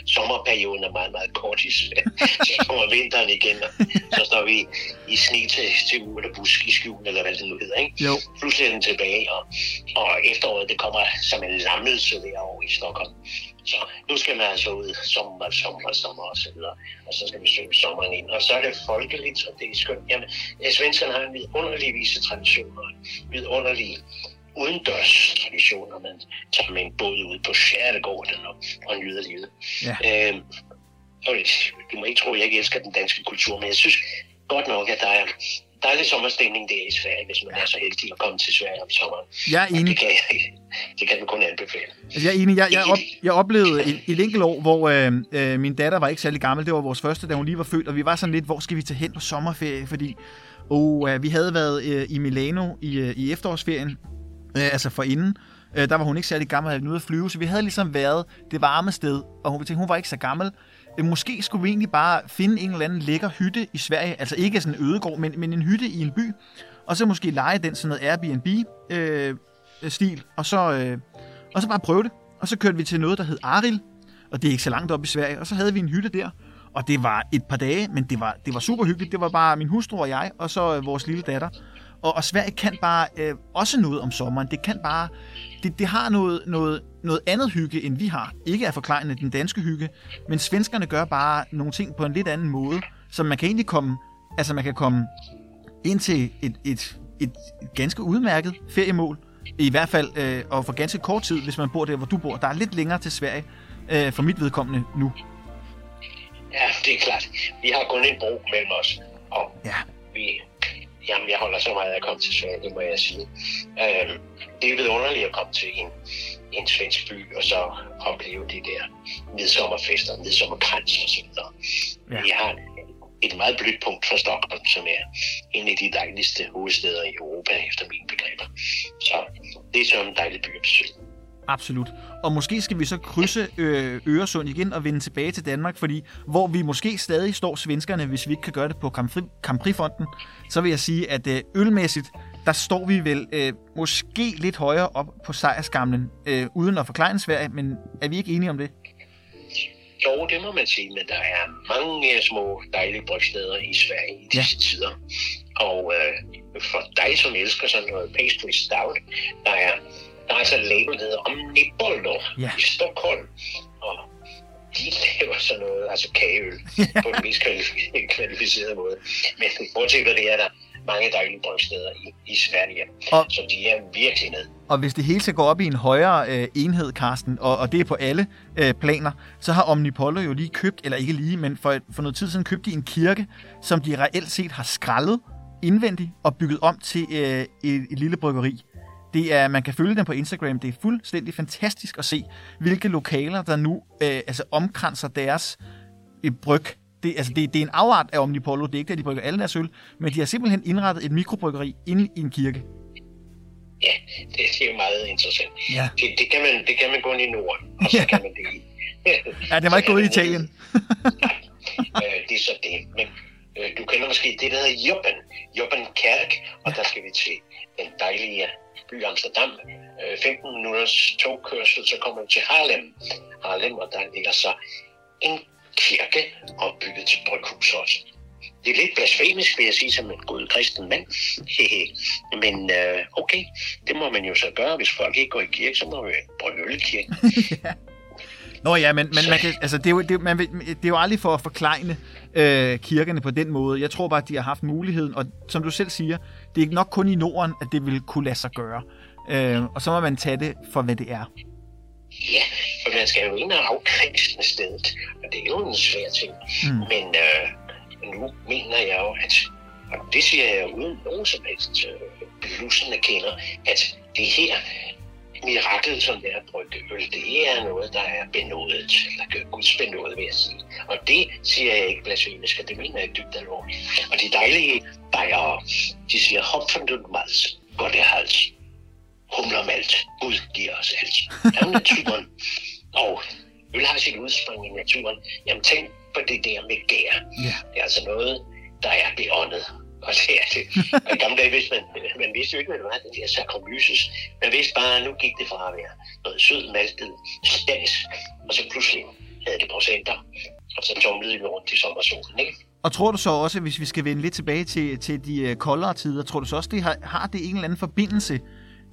sommerperioden er meget, meget kort [LAUGHS] Så kommer vinteren igen, og så står vi i sne til, til uge eller busk i skjul, eller hvad det nu hedder. Ikke? Jo. Pludselig er den tilbage, og, og efteråret det kommer som en lammelse derovre i Stockholm. Så nu skal man altså ud sommer, sommer, sommer og så videre. Og så skal vi synge sommeren ind. Og så er det folkeligt, og det er skønt. Jamen, svenskerne har en vidunderlig vise traditioner, en vidunderlig udendørs traditioner. Man tager med en båd ud på Skærtegården og, og nyder livet. Ja. Øhm, og du må ikke tro, at jeg ikke elsker den danske kultur, men jeg synes godt nok, at der er dejlig sommerstemning der i Sverige, hvis man er så heldig at komme til Sverige om sommeren. Jeg er enig. Det kan, det kan man kun anbefale. Altså, jeg er enig. Jeg, jeg, op, jeg oplevede et, et enkelt år, hvor øh, øh, min datter var ikke særlig gammel. Det var vores første, da hun lige var født, og vi var sådan lidt, hvor skal vi tage hen på sommerferie? Fordi og, øh, vi havde været øh, i Milano i, øh, i efterårsferien, øh, altså for inden. Øh, der var hun ikke særlig gammel, havde ude at flyve, så vi havde ligesom været det varme sted, og hun tænkte, hun var ikke så gammel. Øh, måske skulle vi egentlig bare finde en eller anden lækker hytte i Sverige, altså ikke sådan en ødegård, men, men en hytte i en by, og så måske lege den sådan noget Airbnb-stil, øh, og, så, øh, og så bare prøve det. Og så kørte vi til noget, der hed Aril, og det er ikke så langt op i Sverige, og så havde vi en hytte der, og det var et par dage, men det var, det var super hyggeligt. Det var bare min hustru og jeg, og så øh, vores lille datter. Og, og Sverige kan bare øh, også noget om sommeren. Det kan bare, det, det har noget, noget, noget andet hygge, end vi har. Ikke er forklarende den danske hygge, men svenskerne gør bare nogle ting på en lidt anden måde, så man kan egentlig komme, altså man kan komme ind til et, et, et, et ganske udmærket feriemål, i hvert fald, øh, og for ganske kort tid, hvis man bor der, hvor du bor. Der er lidt længere til Sverige, øh, for mit vedkommende nu. Ja, det er klart. Vi har kun en bro mellem os, og ja. vi, jamen, jeg holder så meget af at komme til Sverige, det må jeg sige. Øhm, det er vidunderligt at komme til en, en svensk by, og så opleve de der midsommerfester, midsommerkrans og så videre. Ja. Vi har et meget blødt punkt for Stockholm, som er en af de dejligste hovedsteder i Europa, efter mine begreber. Så det er sådan en dejlig by at besøge. Absolut. Og måske skal vi så krydse øh, Øresund igen og vende tilbage til Danmark, fordi hvor vi måske stadig står svenskerne, hvis vi ikke kan gøre det på Campri-fonden, så vil jeg sige, at øh, ølmæssigt, der står vi vel øh, måske lidt højere op på sejrskamlen, øh, uden at forklare Sverige, men er vi ikke enige om det? Jo, det må man sige, men der er mange små dejlige brygsteder i Sverige i disse ja. tider. Og øh, for dig, som elsker sådan noget pastry stout, der er, der er altså label, der hedder Omnipollo ja. i Stockholm. Og de [LAUGHS] laver sådan noget, altså kageøl, ja. på den mest kvalificerede måde. Men bortset fra det er der mange dejlige brygsteder i, i Sverige. Og, så de er virkelig ned. Og hvis det hele skal gå op i en højere øh, enhed, Karsten, og, og det er på alle øh, planer, så har Omnipollo jo lige købt, eller ikke lige, men for, for noget tid siden købt de en kirke, som de reelt set har skrællet indvendigt og bygget om til øh, et, et lille bryggeri. Det er, man kan følge dem på Instagram. Det er fuldstændig fantastisk at se, hvilke lokaler, der nu øh, altså omkranser deres øh, bryg. Det, altså det, det er en afart af Omnipollo. Det er ikke, at de brygger alle deres øl, men de har simpelthen indrettet et mikrobryggeri inde i en kirke. Ja, det, er meget interessant. Ja. Det, det, kan man, det kan man gå i Norden, og så ja. kan man det i... ja, det var ikke gået i Italien. nej, øh, det er så det. Men øh, du kender måske det, der hedder Joppen. Joppen Kærk, og der skal vi til den dejlige by Amsterdam. Øh, 15 minutters togkørsel, så kommer vi til Harlem. Harlem, og der ligger så en kirke opbygget til bryghus også. Det er lidt blasfemisk, vil jeg sige, som en god kristen mand. [LAUGHS] Men øh, okay, det må man jo så gøre. Hvis folk ikke går i kirke, så må vi brygge øl i kirken. [LAUGHS] [LAUGHS] Nå ja, men, men man kan, altså, det, er jo, det, man, det er jo aldrig for at forklejne øh, kirkerne på den måde. Jeg tror bare, at de har haft muligheden, og som du selv siger, det er nok kun i Norden, at det vil kunne lade sig gøre. Øh, og så må man tage det for, hvad det er. Ja, for man skal jo ind og afkrigsne stedet, og det er jo en svær ting. Mm. Men øh, nu mener jeg jo, at, og det siger jeg uden nogen som helst øh, blusende kender, at det her mirakel, som det er at brygge øl, det er noget, der er benådet, eller Guds benådet, vil jeg sige. Og det siger jeg ikke blasfemisk, det mener jeg dybt alvorligt. Og de dejlige bajere, de siger, hopfen mals, går det hals. Humlermalt, Gud giver os alt. Der er naturen, og øl har sit udspring i naturen. Jamen tænk på det der med gær. Ja. Det er altså noget, der er beåndet. [LAUGHS] Og det er det. Og i gamle dage vidste man, man vidste jo ikke, hvad det var, den der sakromyses. Man vidste bare, at nu gik det fra at være noget sød, maltet stas, og så pludselig havde det procenter, og så tumlede vi rundt i sommersolen, ikke? Og tror du så også, hvis vi skal vende lidt tilbage til, til de øh, koldere tider, tror du så også, det har, har det en eller anden forbindelse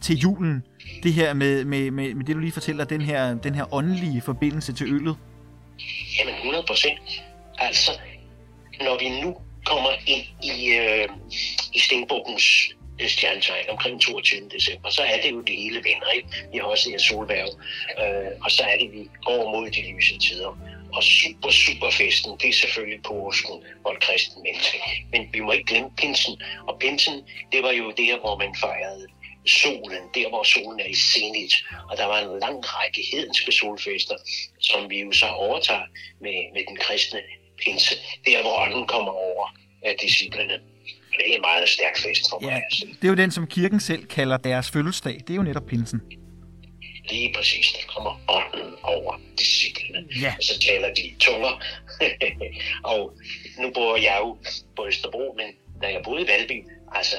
til julen, det her med, med, med, med det, du lige fortæller, den her, den her åndelige forbindelse til øllet? Jamen 100 procent. Altså, når vi nu kommer ind i, øh, i Stenbukkens øh, stjernetegn omkring 22. december, så er det jo det hele vinder, ikke? Vi har også et solværv, øh, og så er det, vi går mod de lyse tider. Og super, super festen, det er selvfølgelig påsken og et kristen menneske. Men vi må ikke glemme pinsen. Og pinsen, det var jo der, hvor man fejrede solen, der hvor solen er i senit. Og der var en lang række hedenske solfester, som vi jo så overtager med, med den kristne pinse. Der hvor ånden kommer over disciplene. Det er en meget stærk fest for mig. Ja, det er jo den, som kirken selv kalder deres fødselsdag. Det er jo netop pinsen. Lige præcis. Der kommer ånden over disciplene. Ja. Og så taler de tunger. [LAUGHS] og nu bor jeg jo på Østerbro, men da jeg boede i Valby, altså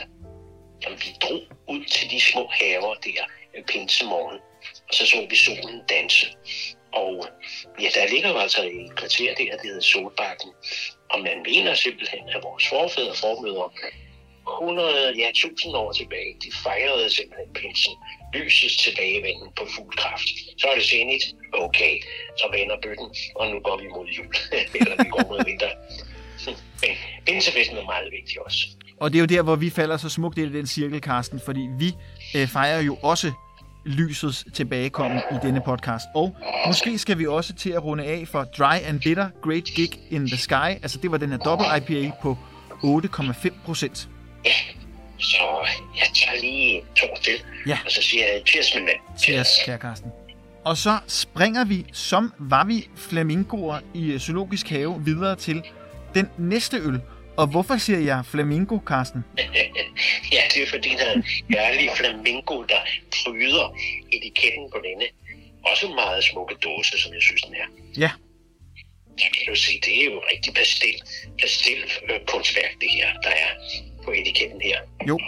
Jamen, vi drog ud til de små haver der pinsemorgen, og så så vi solen danse. Og ja, der ligger jo altså et kvarter der, der hedder Solbakken. Og man mener simpelthen, at vores forfædre og formødre 100, ja, 1000 år tilbage, de fejrede simpelthen pinsen. Lysets tilbagevenden på fuld kraft. Så er det senigt. Okay, så vender bøtten, og nu går vi mod jul. [LAUGHS] Eller vi går mod vinter. [LAUGHS] Men pinsefesten er meget vigtig også. Og det er jo der, hvor vi falder så smukt ind i den cirkel, Karsten, fordi vi øh, fejrer jo også lysets tilbagekommen i denne podcast. Og måske skal vi også til at runde af for Dry and Bitter Great Gig in the Sky. Altså det var den her dobbelt IPA på 8,5 procent. Ja, så jeg tager lige to til, ja. og så siger jeg cheers, min mand. Cheers, kære Karsten. Og så springer vi, som var vi flamingoer i Zoologisk Have, videre til den næste øl, og hvorfor siger jeg flamingo, Karsten? [LAUGHS] ja, det er fordi, der er en herlig flamingo, der pryder etiketten på denne også meget smukke dåse, som jeg synes, den er. Ja. Så kan du se, det er jo rigtig pastel, pastel øh, kunstværk, det her, der er på etiketten her. Jo.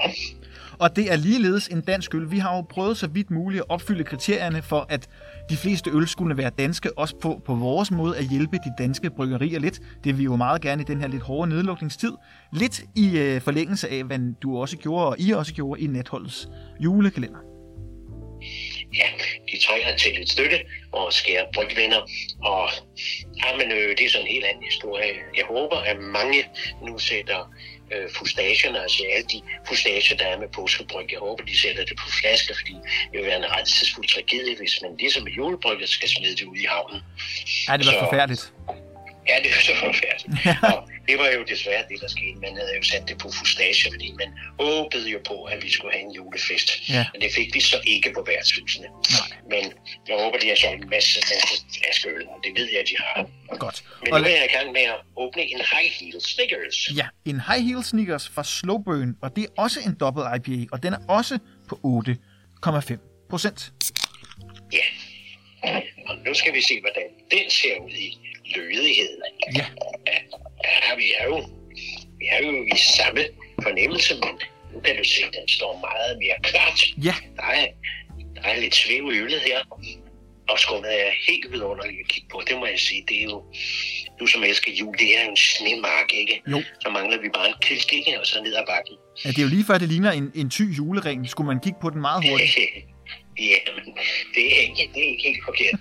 Og det er ligeledes en dansk øl. Vi har jo prøvet så vidt muligt at opfylde kriterierne for, at de fleste øl skulle være danske, også på, på vores måde at hjælpe de danske bryggerier lidt. Det vil vi jo meget gerne i den her lidt hårde nedlukningstid. Lidt i øh, forlængelse af, hvad du også gjorde, og I også gjorde i Netholdets julekalender. Ja, de trænger til lidt støtte og skære brygvenner. Og ja, men, øh, det er sådan en helt anden historie. Jeg håber, at mange nu sætter øh, fustagerne, altså alle de fustager, der er med påskebryg. Jeg håber, de sætter det på flasker, fordi det vil være en redselsfuld tragedie, hvis man ligesom med julebrygget skal smide det ud i havnen. Ja, det var så, forfærdeligt. Ja, det var så forfærdeligt. [LAUGHS] og det var jo desværre det, der skete. Man havde jo sat det på fustage, fordi man håbede jo på, at vi skulle have en julefest. Ja. Men det fik vi så ikke på værtshusene. Nej. Men jeg håber, de har solgt en masse, masse flaskeøl, og det ved jeg, de har. Godt. Men Og nu er jeg i gang med at åbne en High Heel Snickers. Ja, en High Heel Snickers fra Slowburn, og det er også en dobbelt IPA, og den er også på 8,5 procent. Ja. Og nu skal vi se, hvordan den ser ud i lødighed. Ja, Ja, vi er jo, vi er jo i samme fornemmelse, men nu kan du se, at den står meget mere klart. ja, Der er, der er lidt svæv i øllet her, og skummet er helt vidunderligt at kigge på. Det må jeg sige, det er jo, du som elsker jul, det er jo en snemark, ikke? Jo. Så mangler vi bare en kilsk, ikke? Og så ned ad bakken. ja det er jo lige før, det ligner en, en ty julering. Skulle man kigge på den meget hurtigt? [LAUGHS] ja, men det er ikke, det er ikke helt forkert.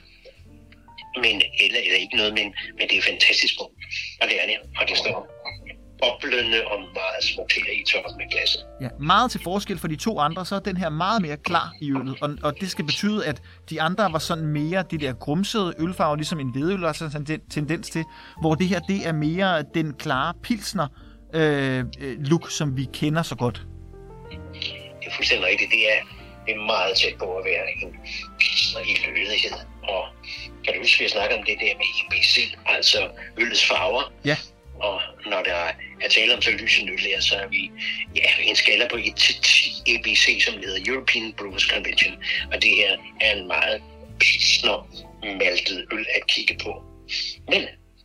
Men, eller, eller ikke noget, men, men det er fantastisk på. Og det er det. Og det står boblende og meget smukt her i toppen med glasset. Ja, meget til forskel for de to andre, så er den her meget mere klar i øllet. Og, og det skal betyde, at de andre var sådan mere det der grumsede ølfarve, ligesom en hvedøl har sådan en tendens til, hvor det her, det er mere den klare pilsner øh, øh, look, som vi kender så godt. Det er fuldstændig rigtigt. Det er, det er meget tæt på at være en pilsner i lødighed. Og kan du huske, at vi snakker om det der med EBC, altså øllets farver? Ja. Og når der er tale om så lys en øl her, så er vi ja, en skala på 1 til 10 EBC, som hedder European Brewers Convention. Og det her er en meget pilsner maltet øl at kigge på. Men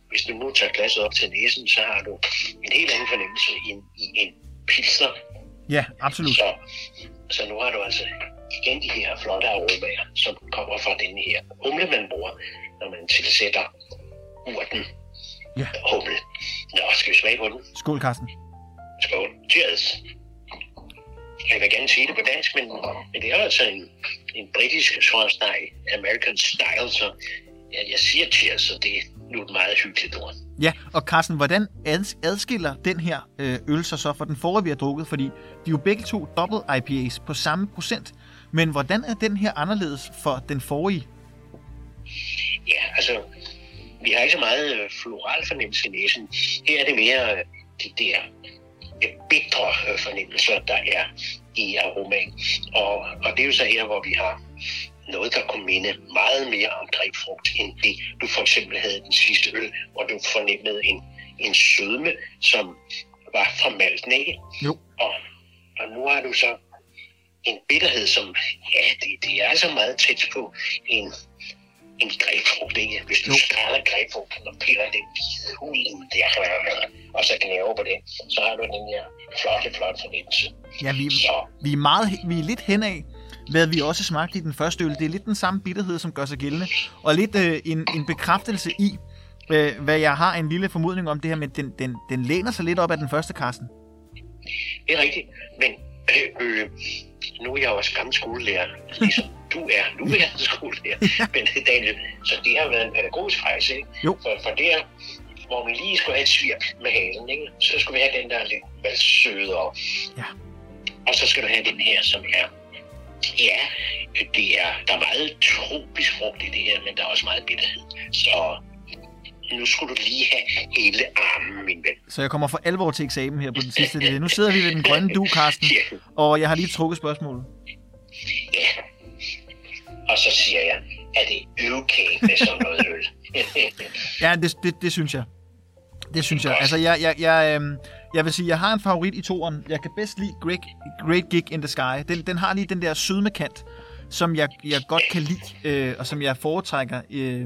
hvis du nu tager glasset op til næsen, så har du en helt anden fornemmelse i en, i en pilsner. Ja, absolut. Så, så nu har du altså igen de her flotte aromaer, som kommer fra denne her humle, man bruger, når man tilsætter urten Ja. humle. Nå, skal vi smage på den? Skål, Carsten. Skål. Cheers. Jeg vil gerne sige det på dansk, men, men det er altså en, en britisk skorsteg, American style, så jeg, jeg siger cheers, så det er nu et meget hyggeligt ord. Ja, og Carsten, hvordan ads- adskiller den her øh, øl sig så fra den forrige, vi har drukket? Fordi de er jo begge to dobbelt IPAs på samme procent. Men hvordan er den her anderledes for den forrige? Ja, altså, vi har ikke så meget øh, floral fornemmelse i næsen. Her er det mere øh, de der bitre øh, fornemmelser, der er i aromaen. Og, og det er jo så her, hvor vi har noget, der kunne minde meget mere om grebfrugt, end det, du for eksempel havde den sidste øl, hvor du fornemmede en, en sødme, som var fra malten, ikke? Jo. Og, og nu har du så en bitterhed, som, ja, det, det er altså meget tæt på en, en grebfrugt, ikke? Hvis du skræller grebfrugten og piller den hvide hul ind der, og så gnaver på det, så har du den her flotte, flotte fornemmelse. Ja, vi, Så vi er, meget, vi er lidt henad, hvad vi også smagte i den første øl. Det er lidt den samme bitterhed, som gør sig gældende. Og lidt øh, en, en bekræftelse i, øh, hvad jeg har en lille formodning om det her, men den, den, den læner sig lidt op af den første, Carsten. det er rigtigt, men øh, nu er jeg også gammel skolelærer, ligesom [LAUGHS] du er. Nu er jeg skolelærer, men [LAUGHS] Daniel, så det har været en pædagogisk rejse, ikke? Jo. For, for der, hvor man lige skulle have et svirp med halen, ikke? så skulle vi have den der lidt valgsødere. Ja. Og så skal du have den her, som er, ja, det er, der er meget tropisk frugt i det her, men der er også meget bitterhed. Så nu skulle du lige have hele armen, min ven. Så jeg kommer for alvor til eksamen her på den sidste del. Nu sidder vi ved den grønne du, Carsten, Ja. og jeg har lige trukket spørgsmålet. Ja. Og så siger jeg, er det okay med sådan noget øl? [LAUGHS] Ja, det, det, det synes jeg. Det synes jeg. Altså, jeg, jeg, jeg, øhm, jeg vil sige, jeg har en favorit i toren. Jeg kan bedst lide Great, Great Gig in the Sky. Den, den har lige den der sødme kant. som jeg, jeg godt kan lide, øh, og som jeg foretrækker øh,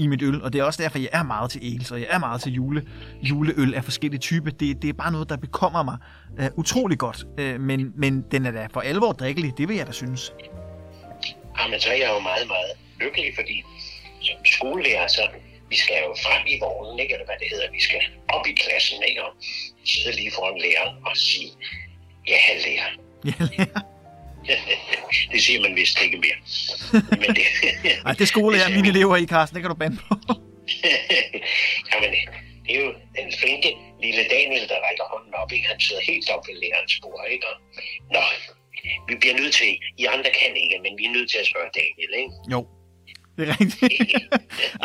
i mit øl. Og det er også derfor, jeg er meget til ales, og jeg er meget til jule, juleøl af forskellige typer. Det, det er bare noget, der bekommer mig øh, utrolig godt. Øh, men, men den er da for alvor drikkelig, det vil jeg da synes. Jamen, så er jeg jo meget, meget lykkelig, fordi som skolelærer, så vi skal jo frem i vognen, ikke? eller hvad det hedder. Vi skal op i klassen, ikke? og sidde lige foran læreren og sige, ja, lærer. Ja, lærer. [LAUGHS] det siger man vist ikke mere. Men det, [LAUGHS] Ej, det skole er mine elever i, Carsten. Det kan du bande på. [LAUGHS] Jamen, det er jo den flinke lille Daniel, der rækker hånden op. Ikke? Han sidder helt op ved lærerens bord. Ikke? Og, Nå, vi bliver nødt til, I andre kan ikke, men vi er nødt til at spørge Daniel, ikke? Jo, det er rigtigt.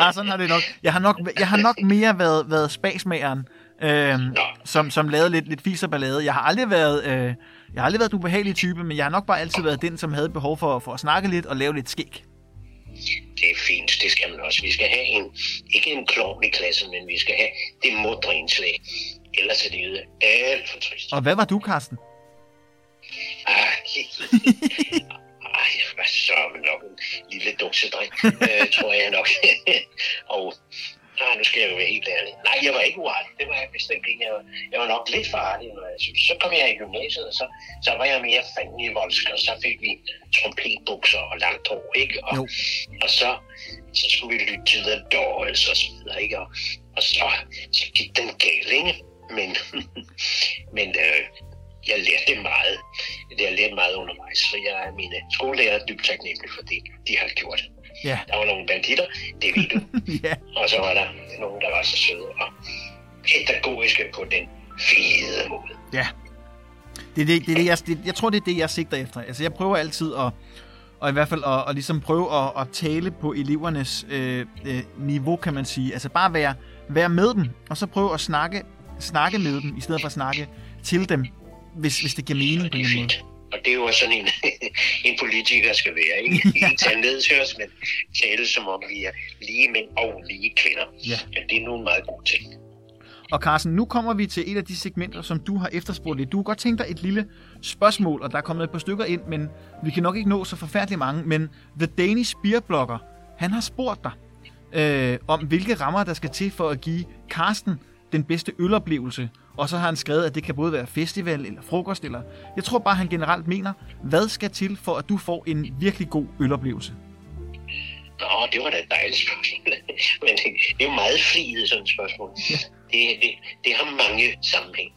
ah, sådan har det nok. Jeg har nok, jeg har nok mere været, været spasmageren, øh, som, som lavede lidt, lidt fis og ballade. Jeg har aldrig været... Øh, jeg har aldrig været en ubehagelig type, men jeg har nok bare altid været den, som havde behov for, for at snakke lidt og lave lidt skæg. Det er fint, det skal man også. Vi skal have en, ikke en klovn i klassen, men vi skal have det mundre indslag. Ellers er det alt for trist. Og hvad var du, Karsten? Ah, ej, hvad så nok en lille duksedreng, øh, tror jeg nok. [LAUGHS] og Nej, nu skal jeg jo være helt ærlig. Nej, jeg var ikke uartig. Det var jeg bestemt ikke. Jeg var, jeg var nok lidt farlig, når jeg synes. Så kom jeg i gymnasiet, og så, så var jeg mere fanden i voldsk, og så fik vi trompetbukser og langt hår, ikke? Og, og så, så skulle vi lytte til The Doors og så videre, ikke? Og, og så, så gik den galt, ikke? Men, [LAUGHS] men øh, jeg lærte meget. Jeg lærte meget undervejs, så jeg er mine skolelærer dybt taknemmelig for det, de har gjort. Ja. Der var nogle banditter, det ved du. [LAUGHS] ja. Og så var der nogen, der var så søde og pædagogiske på den fede måde. Ja. Det er det, det, er det jeg, det, jeg tror, det er det, jeg sigter efter. Altså, jeg prøver altid at, og i hvert fald at, at ligesom prøve at, at tale på elevernes øh, øh, niveau, kan man sige. Altså bare være, være med dem, og så prøve at snakke, snakke med dem, i stedet for at snakke til dem, hvis, hvis det giver mening på en måde. Og det er jo sådan en, [LAUGHS] en politiker skal være, ikke? [LAUGHS] Ikke tage ned til os, men tale som om vi er lige mænd og lige kvinder. Ja. ja det er nogle meget gode ting. Og Carsten, nu kommer vi til et af de segmenter, som du har efterspurgt lidt. Du har godt tænkt dig et lille spørgsmål, og der er kommet et par stykker ind, men vi kan nok ikke nå så forfærdeligt mange. Men The Danish Beer Blogger, han har spurgt dig øh, om, hvilke rammer der skal til for at give Carsten den bedste øloplevelse. Og så har han skrevet, at det kan både være festival eller frokost, eller jeg tror bare, han generelt mener, hvad skal til for, at du får en virkelig god øloplevelse? Nå, det var da et dejligt spørgsmål. [LAUGHS] Men det, er jo meget friet sådan et spørgsmål. Ja. Det, det, det har mange sammenhæng.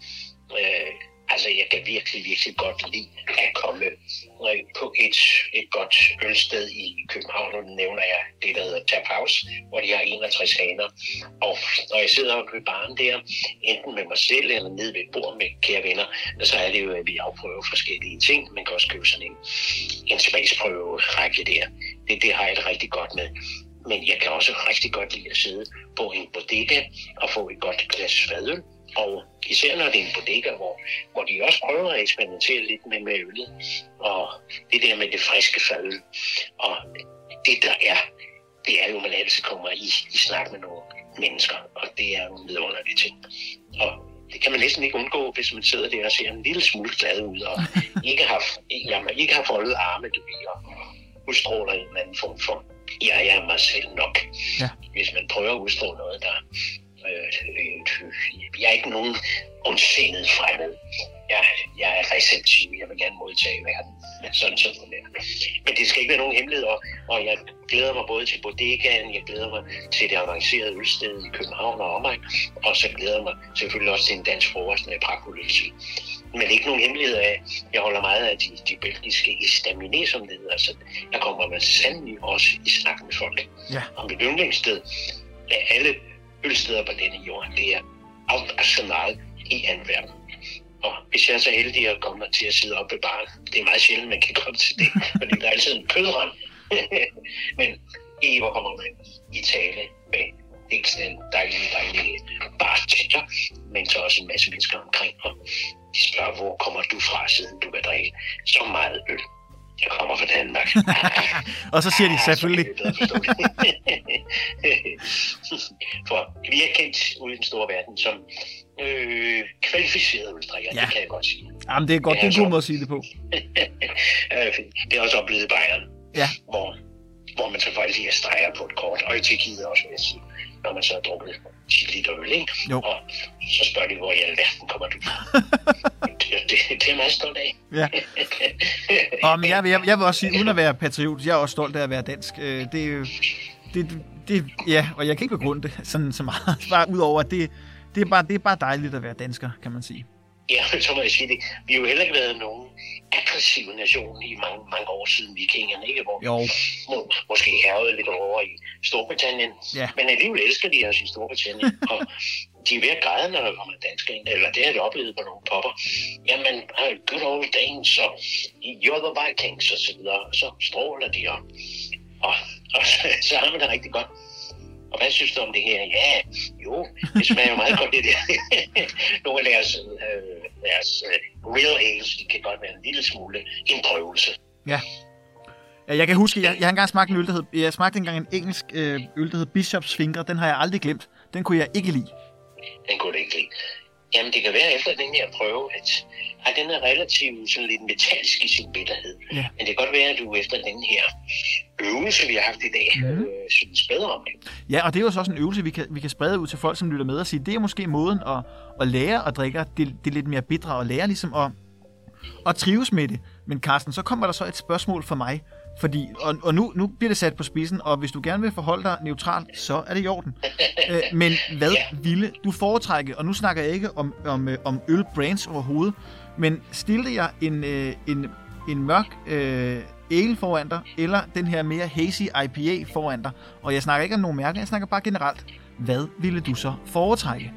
Øh, Altså, jeg kan virkelig, virkelig godt lide at komme øh, på et, et godt ølsted i København. og nævner jeg det, der hedder Tap House, hvor de har 61 haner. Og når jeg sidder oppe ved baren der, enten med mig selv eller nede ved et bord med kære venner, så er det jo, at vi afprøver forskellige ting. Man kan også købe sådan en, en smagsprøve række der. Det, det har jeg det rigtig godt med. Men jeg kan også rigtig godt lide at sidde på en bodega og få et godt glas fadøl og især når det er en bodega, hvor, hvor de også prøver at eksperimentere lidt med, med øllet. Og det der med det friske fadøl. Og det der er, det er jo, at man altid kommer i, i snak med nogle mennesker. Og det er jo en vidunderlig ting. Og det kan man næsten ikke undgå, hvis man sidder der og ser en lille smule glad ud, og [LAUGHS] ikke har, jamen, ikke har foldet arme, du ved, og udstråler en eller anden form for, jeg er mig selv nok. Ja. Hvis man prøver at udstråle noget, der Øh, jeg er ikke nogen ondsindet fremmed. Jeg, jeg er receptiv, jeg vil gerne modtage verden. Sådan så det er. Men det skal ikke være nogen hemmelighed, og, og jeg glæder mig både til bodegaen, jeg glæder mig til det avancerede ølsted i København og omegn, og så glæder jeg mig selvfølgelig også til en dansk frokost med prakkuløse. Men ikke nogen hemmelighed af, jeg holder meget af de, de belgiske estaminé, som det hedder. Så der kommer man sandelig også i snak med folk. Ja. Og mit yndlingssted af alle ølsteder på denne jord, det er Arsenal i Antwerpen. Og hvis jeg er så heldig at komme til at sidde oppe ved baren, det er meget sjældent, man kan komme til det, [LAUGHS] fordi der er altid en kødrand. [LAUGHS] Men i hvor kommer man i tale med dels en dejlig, dejlig bartender, men så også en masse mennesker omkring, og de spørger, hvor kommer du fra, siden du kan drikke så meget øl. Jeg kommer fra Danmark. [LAUGHS] og så siger de selvfølgelig. [LAUGHS] For vi er kendt ude i den store verden som øh, kvalificerede uldstrikker, ja. det kan jeg godt sige. Jamen, det er godt, det er en god måde at sige det på. [LAUGHS] det er også oplevet i Bayern. Ja. Hvor, hvor man selvfølgelig lige streger på et kort. Og i Tjekkiet også, vil jeg sige, når man så har drukket 10 liter øl, ikke? Jo. Og så spørger de, hvor i alverden kommer du fra? [LAUGHS] det, det, det er meget stolt af. Ja. [LAUGHS] Og, men jeg, jeg, jeg vil også sige, uden at være patriot, jeg er også stolt af at være dansk. Øh, Det. Det, det, ja, og jeg kan ikke begrunde det sådan så meget. [LAUGHS] Bare udover, at det, det, er bare, det er bare dejligt at være dansker, kan man sige. Ja, [LAUGHS] så må jeg sige det. Vi har jo heller ikke været nogen aggressiv nation i mange, mange år siden vikingerne, ikke? Hvor Jo, må, måske hervede lidt over i Storbritannien. Ja. Men alligevel elsker de os i Storbritannien. [LAUGHS] og de er ved at græde, når der kommer danskere ind. Eller det har jeg oplevet på nogle popper. Jamen, uh, good old Danes, og you're the Vikings, og så videre. Og så stråler de, og, og, og så, så har man det rigtig godt. Og hvad synes du om det her? Ja, jo, det smager meget godt, det der. [LAUGHS] Nogle af deres, øh, deres øh, real ales, de kan godt være en lille smule en prøvelse. ja. Ja, Jeg kan huske, jeg, jeg har engang smagt en øl, der hed, jeg smagte engang en engelsk øh, øl, der hed Bishops Finger. Den har jeg aldrig glemt. Den kunne jeg ikke lide. Den kunne det ikke lide. Jamen, det kan være efter den her prøve, at, at den er relativt sådan lidt metallisk i sin bitterhed. Ja. Men det kan godt være, at du efter den her øvelse, vi har haft i dag, mm. øh, synes bedre om det. Ja, og det er jo så også en øvelse, vi kan, vi kan sprede ud til folk, som lytter med og sige, det er måske måden at, at lære at drikke det, det lidt mere bitre, og lære ligesom at, at trives med det. Men Carsten, så kommer der så et spørgsmål for mig, fordi, og, og nu, nu bliver det sat på spidsen, og hvis du gerne vil forholde dig neutralt, så er det i orden. [LAUGHS] Øh, men hvad Ja. ville du foretrække, og nu snakker jeg ikke om, om, øh, om øl brands overhovedet, men stillede jeg en, øh, en, en mørk øh, ale foran dig, eller den her mere hazy IPA foran dig, og jeg snakker ikke om nogen mærke, jeg snakker bare generelt. Hvad ville du så foretrække?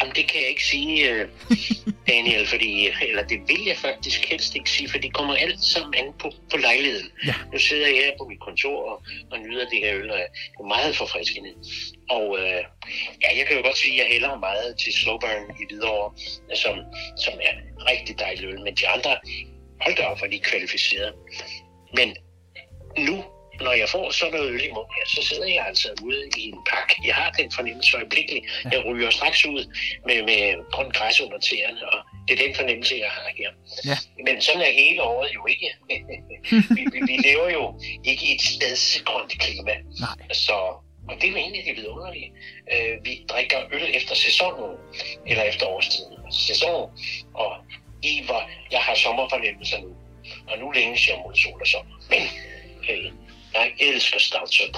Jamen, det kan jeg ikke sige, øh, [LAUGHS] Daniel, fordi, eller det vil jeg faktisk helst ikke sige, for det kommer alt sammen an på, på lejligheden. Ja. Nu sidder jeg her på mit kontor og, og nyder det her øl, og det er meget forfriskende. Og øh, ja, jeg kan jo godt sige, at jeg hælder meget til Slowburn i Hvidovre, som, som er rigtig dejlig øl, men de andre, hold da op, hvor de er kvalificeret. Men nu, når jeg får sådan noget øl i munden så sidder jeg altså ude i en pakke. Jeg har den fornemmelse øjeblikkeligt. Jeg ryger straks ud med, med grønt græs under tæerne, og det er den fornemmelse, jeg har her. Ja. Men sådan er hele året jo ikke. [LAUGHS] vi, vi, vi lever jo ikke i et stedsgrønt klima. Nej. Så, og det er egentlig det vidunderlige. Øh, vi drikker øl efter sæsonen, eller efter årstiden. Sæson, og i hvor jeg har sommerfornemmelser nu. Og nu længes jeg mod sol og sommer. Men øh, jeg elsker stouts og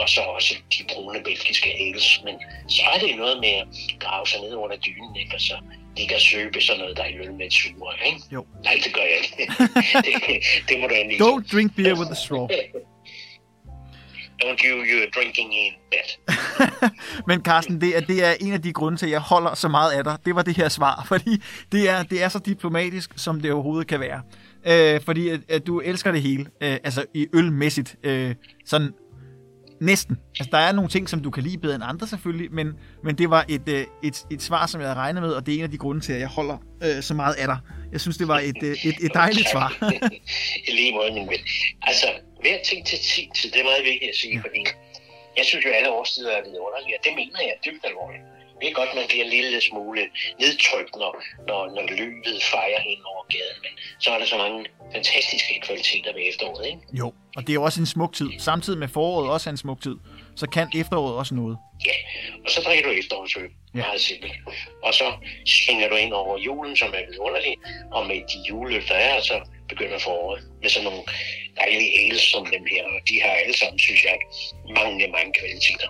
og, så også de brune belgiske ales. Men så er det noget med at grave sig ned under dynen, ikke? og så ligge og søbe sådan noget, der er i øl med et suger, ikke? Jo. Nej, det gør jeg ikke. [LAUGHS] det, det må du endelig Don't drink beer with a straw. [LAUGHS] Don't you, you're drinking in bed. [LAUGHS] Men Carsten, det er, det er en af de grunde til, at jeg holder så meget af dig. Det var det her svar, fordi det er, det er så diplomatisk, som det overhovedet kan være. Øh, fordi at, at du elsker det hele, øh, altså i ølmæssigt, øh, sådan næsten. Altså der er nogle ting, som du kan lide bedre end andre selvfølgelig, men, men det var et, øh, et, et svar, som jeg havde regnet med, og det er en af de grunde til, at jeg holder øh, så meget af dig. Jeg synes, det var et, øh, et, et dejligt svar. [LAUGHS] I lige måde, min ven. Altså, hver ting til tid, det er meget vigtigt at sige, fordi jeg synes jo, alle årstider er vidunderlige, og det mener jeg dybt alvorligt. Er godt, man bliver en lille smule nedtrykt, når, når, når løbet fejrer hen over gaden, men så er der så mange fantastiske kvaliteter ved efteråret, ikke? Jo, og det er jo også en smuk tid. Samtidig med foråret også er en smuk tid, så kan efteråret også noget. Ja, og så drikker du efterårsøl. Ja. Meget simpelt. Og så svinger du ind over julen, som er vidunderlig, og med de juleøl, der er, så begynder foråret med sådan nogle dejlige ales som dem her, og de har alle sammen, synes jeg, mange, mange kvaliteter.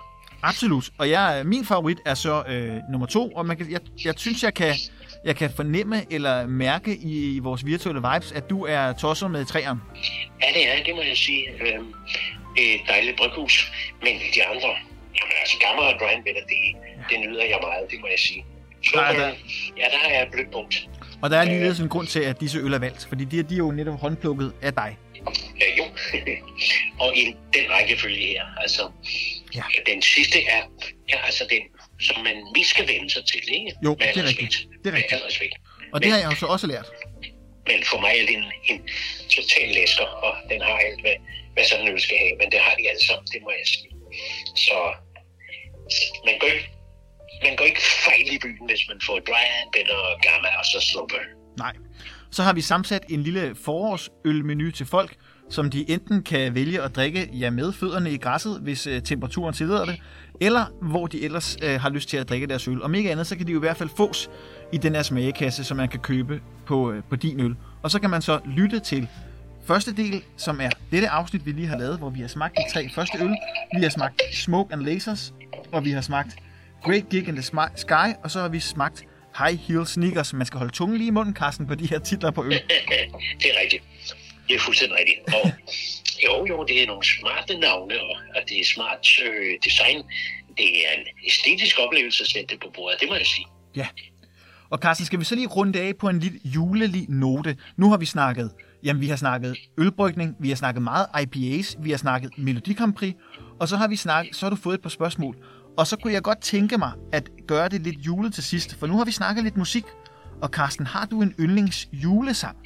Absolut. Og jeg, min favorit er så øh, nummer to, og man kan, jeg, jeg synes, jeg kan, jeg kan fornemme eller mærke i, i vores virtuelle vibes, at du er tosset med træerne. Ja, det er, det må jeg sige. Det er et dejligt bryghus, men de andre, jamen altså Gamma og Better, det, det nyder jeg meget, det må jeg sige. Så, Der er der- ja, der har jeg et blødt punkt. Og der er ligeledes en grund til, at disse øl er valgt, fordi de, de er jo netop håndplukket af dig. Ja, jo. [LAUGHS] og i den rækkefølge her, altså, Ja. den sidste er, ja, altså den, som man mest skal vende sig til, ikke? Jo, Med det er rigtigt. respekt. Det er rigtigt. Med respekt. Og det har jeg jo så også lært. Men for mig er det en, en total læsker, og den har alt, hvad, hvad sådan en øl skal have. Men det har de alle sammen, det må jeg sige. Så man går ikke, man går ikke fejl i byen, hvis man får dry and better og gamma og så slumper. Nej. Så har vi sammensat en lille forårsølmenu til folk, som de enten kan vælge at drikke ja, med fødderne i græsset, hvis øh, temperaturen tillader det, eller hvor de ellers øh, har lyst til at drikke deres øl. Om ikke andet, så kan de jo i hvert fald fås i den her smagekasse, som man kan købe på, øh, på din øl. Og så kan man så lytte til første del, som er dette afsnit, vi lige har lavet, hvor vi har smagt de tre første øl. Vi har smagt Smoke and Lasers, og vi har smagt Great Gig in the Sky, og så har vi smagt High Heel Sneakers. Man skal holde tungen lige i munden, Carsten, på de her titler på øl. [LAUGHS] det er rigtigt. Det er fuldstændig rigtigt. Og jo, jo, det er nogle smarte navne, og det er smart øh, design. Det er en æstetisk oplevelse at sætte det på bordet, det må jeg sige. Ja. Og Carsten, skal vi så lige runde af på en lidt julelig note? Nu har vi snakket, jamen vi har snakket ølbrygning, vi har snakket meget IPAs, vi har snakket Melodi Grand Prix, og så har vi snakket, så har du fået et par spørgsmål. Og så kunne jeg godt tænke mig at gøre det lidt julet til sidst, for nu har vi snakket lidt musik. Og Carsten, har du en yndlings julesang?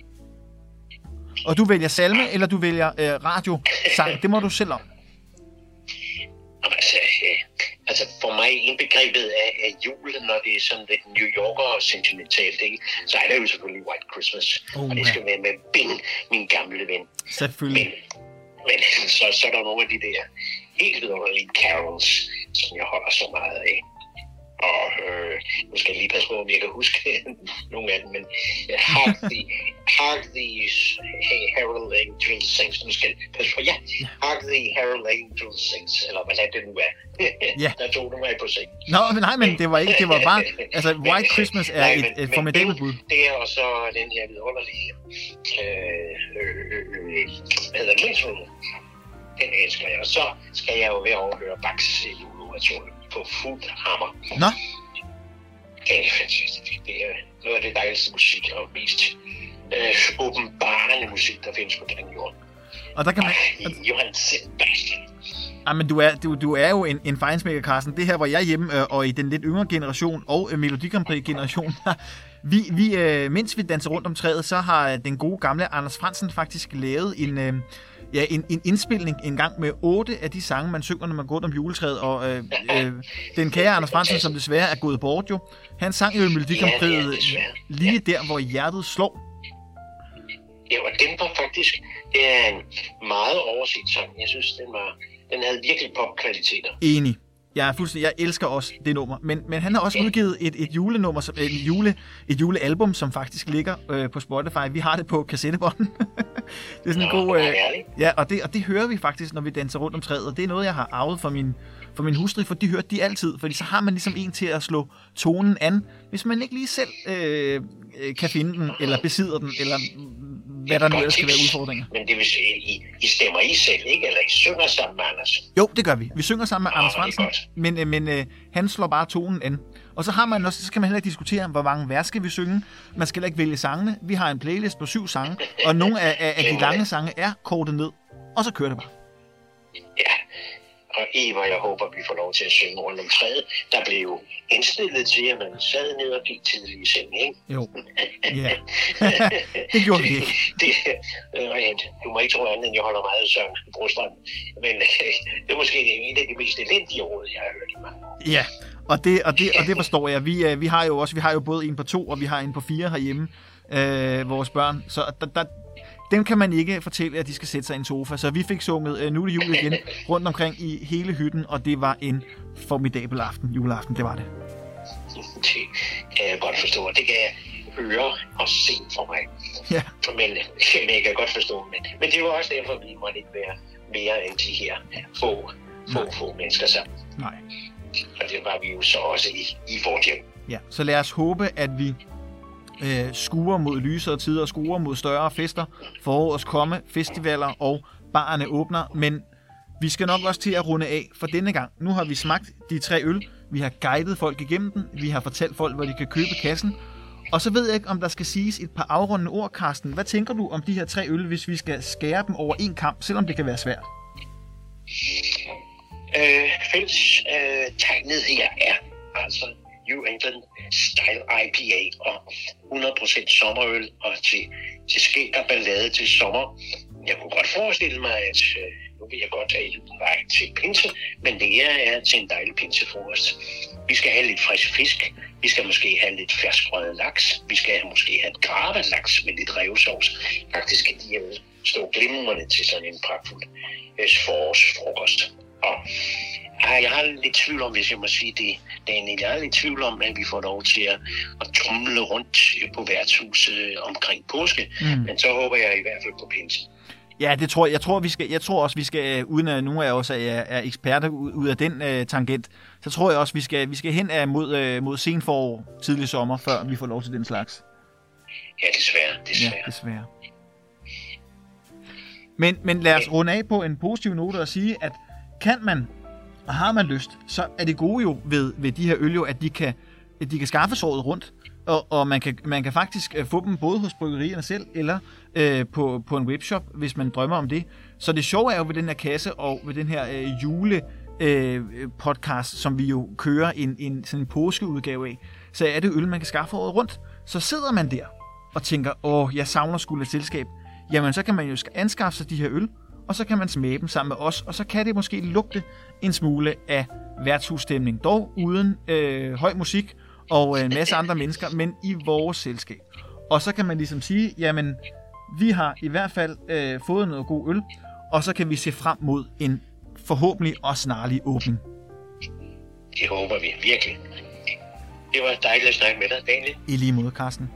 Og du vælger salme, eller du vælger øh, radiosang. Det må du selv om. Altså, øh, altså for mig indbegrebet af, af jul, når det er sådan lidt New Yorker og sentimentalt, ikke? så er det jo selvfølgelig White Christmas. Oh, og det skal være med Bing, min gamle ven. Selvfølgelig. Men, men [LAUGHS] så, så er der nogle af de der helt vidunderlige carols, som jeg holder så meget af. Og øh, nu skal jeg lige passe på, om jeg kan huske [LAUGHS] nogle af dem, men uh, Hark the, [LAUGHS] Hark the hey, Harold Angel Sings. Nu skal jeg passe på, ja. Hark the Harold Angel Sings, eller hvad det nu er. Ja. [LAUGHS] Der tog mig på sig. Nå, men nej, men det var ikke, det var bare, altså White Christmas er nej, et, men, et formidabelt bud. Det er også den her vidunderlige, øh, øh, øh, øh, hvad hedder det, den elsker jeg. Og så skal jeg jo at overhøre Bachs juleoratorium på fuld hammer. Nå, Det er fantastisk. Det er noget af det dejligste musik og mest øh, åbenbarende musik, der findes på den jord. og der kan man... Ej, Johann Sebastian. Ja, men du er, du, du er jo en, en fejnsmækker, Carsten. Det her, hvor jeg er hjemme, øh, og i den lidt yngre generation, og øh, Melodi Grand Prix generation, [LAUGHS] vi, vi, øh, mens vi danser rundt om træet, så har den gode gamle Anders Fransen faktisk lavet en, øh, ja, en, en indspilning en gang med otte af de sange, man synger, når man går rundt om juletræet. Og øh, øh, den kære Anders Fransen, som desværre er gået bort jo, han sang jo i Melodi Grand Ja, lige der, hvor hjertet slår. Ja, og den var faktisk det er en meget overset sang. Jeg synes, den var den havde virkelig popkvaliteter. Enig. Jeg er fuldstændig, jeg elsker også det nummer. Men, men han har også udgivet et, et julenummer, som, et, jule, et julealbum, som faktisk ligger øh, på Spotify. Vi har det på kassettebånd. [LAUGHS] det er sådan en god... Øh, ja, og det, og det hører vi faktisk, når vi danser rundt om træet. Og det er noget, jeg har arvet fra min, fra min hustru, for de hørte de altid. Fordi så har man ligesom en til at slå tonen an, hvis man ikke lige selv øh, øh, kan finde den, eller besidder den, eller hvad der nu ellers skal være udfordringer. Men det vil sige, I, I stemmer I selv, ikke? Eller I synger sammen med Anders. Jo, det gør vi. Vi synger sammen med Åh, Anders er Fransen, men, øh, men øh, han slår bare tonen an. Og så har man også, så kan man heller ikke diskutere, hvor mange vers skal vi synge. Man skal heller ikke vælge sangene. Vi har en playlist på syv sange, og nogle af, af, af de lange sange er kortet ned. Og så kører det bare. Ja, og Eva, jeg håber, vi får lov til at synge rundt om træet. Der blev jo indstillet til, at man sad ned og gik tidligt i seng, ikke? Jo. Ja. [LAUGHS] det gjorde vi ikke. Det, rent. du må ikke tro andet, end jeg holder meget af Søren Brostrøm. Men øh, det er måske et af de mest elendige råd, jeg har hørt i mange år. Ja, og det, og det, og det [LAUGHS] forstår jeg. Vi, øh, vi har jo også vi har jo både en på to, og vi har en på fire herhjemme, øh, vores børn. Så der, der, dem kan man ikke fortælle, at de skal sætte sig i en sofa. Så vi fik sunget øh, Nu er det jul igen [LAUGHS] rundt omkring i hele hytten, og det var en formidabel aften, juleaften, det var det. Det kan jeg godt forstå, og det kan jeg høre og se for mig. Ja, Men, [LAUGHS] men jeg kan godt forstå, men, men det var også derfor, vi måtte ikke være mere end de her få, få, få mennesker sammen. nej. Og det var vi jo så også i, i vort hjem. Ja, så lad os håbe, at vi øh, skuer mod lysere tider, skuer mod større fester, forårets komme, festivaler og barerne åbner, men vi skal nok også til at runde af for denne gang. Nu har vi smagt de tre øl, vi har guidet folk igennem den, vi har fortalt folk, hvor de kan købe kassen, og så ved jeg ikke, om der skal siges et par afrundende ord, Carsten. Hvad tænker du om de her tre øl, hvis vi skal skære dem over en kamp, selvom det kan være svært? Øh, fælles øh, tegnet her er altså New England Style IPA og 100% sommerøl og til, til skæg og ballade til sommer. Jeg kunne godt forestille mig, at øh, nu vil jeg godt have julen var til pinse, men det er, er til en dejlig pinsefrokost. Vi skal have lidt frisk fisk. Vi skal måske have lidt ferskrøget laks. Vi skal måske have gravet laks med lidt revsovs. Faktisk kan de øh, stå glimrende til sådan en pragtfuld øh, forårsfrokost. Og ej, jeg har lidt tvivl om, hvis jeg må sige det, Daniel. Jeg er lidt tvivl om, at vi får lov til at, at tumle rundt på værtshuset øh, omkring påske. Mm. Men så håber jeg i hvert fald på pinsen. Ja, det tror jeg. Jeg tror, vi skal, jeg tror også, vi skal, uden at nogen af os er, er eksperter ud af den uh, tangent, så tror jeg også, vi skal, vi skal hen af mod, uh, mod sen forår, tidlig sommer, før vi får lov til den slags. Ja, desværre. desværre. Ja, desværre. Men, men lad os runde af på en positiv note og sige, at kan man, og har man lyst, så er det gode jo ved, ved de her øl jo, at de kan, at de kan skaffes såret rundt. Og, og man, kan, man kan faktisk øh, få dem både hos bryggerierne selv, eller øh, på, på en webshop, hvis man drømmer om det. Så det sjove er jo ved den her kasse, og ved den her øh, jule øh, podcast, som vi jo kører en, en, sådan en påskeudgave af, så er det øl, man kan skaffe året rundt. Så sidder man der og tænker, åh, jeg savner skulle et selskab. Jamen, så kan man jo anskaffe sig de her øl, og så kan man smage dem sammen med os, og så kan det måske lugte en smule af værtshusstemning, dog uden øh, høj musik, og en masse andre mennesker, [LAUGHS] men i vores selskab. Og så kan man ligesom sige, jamen, vi har i hvert fald øh, fået noget god øl, og så kan vi se frem mod en forhåbentlig og snarlig åbning. Det håber vi virkelig. Det var dejligt at snakke med dig, Daniel. I lige måde, Carsten.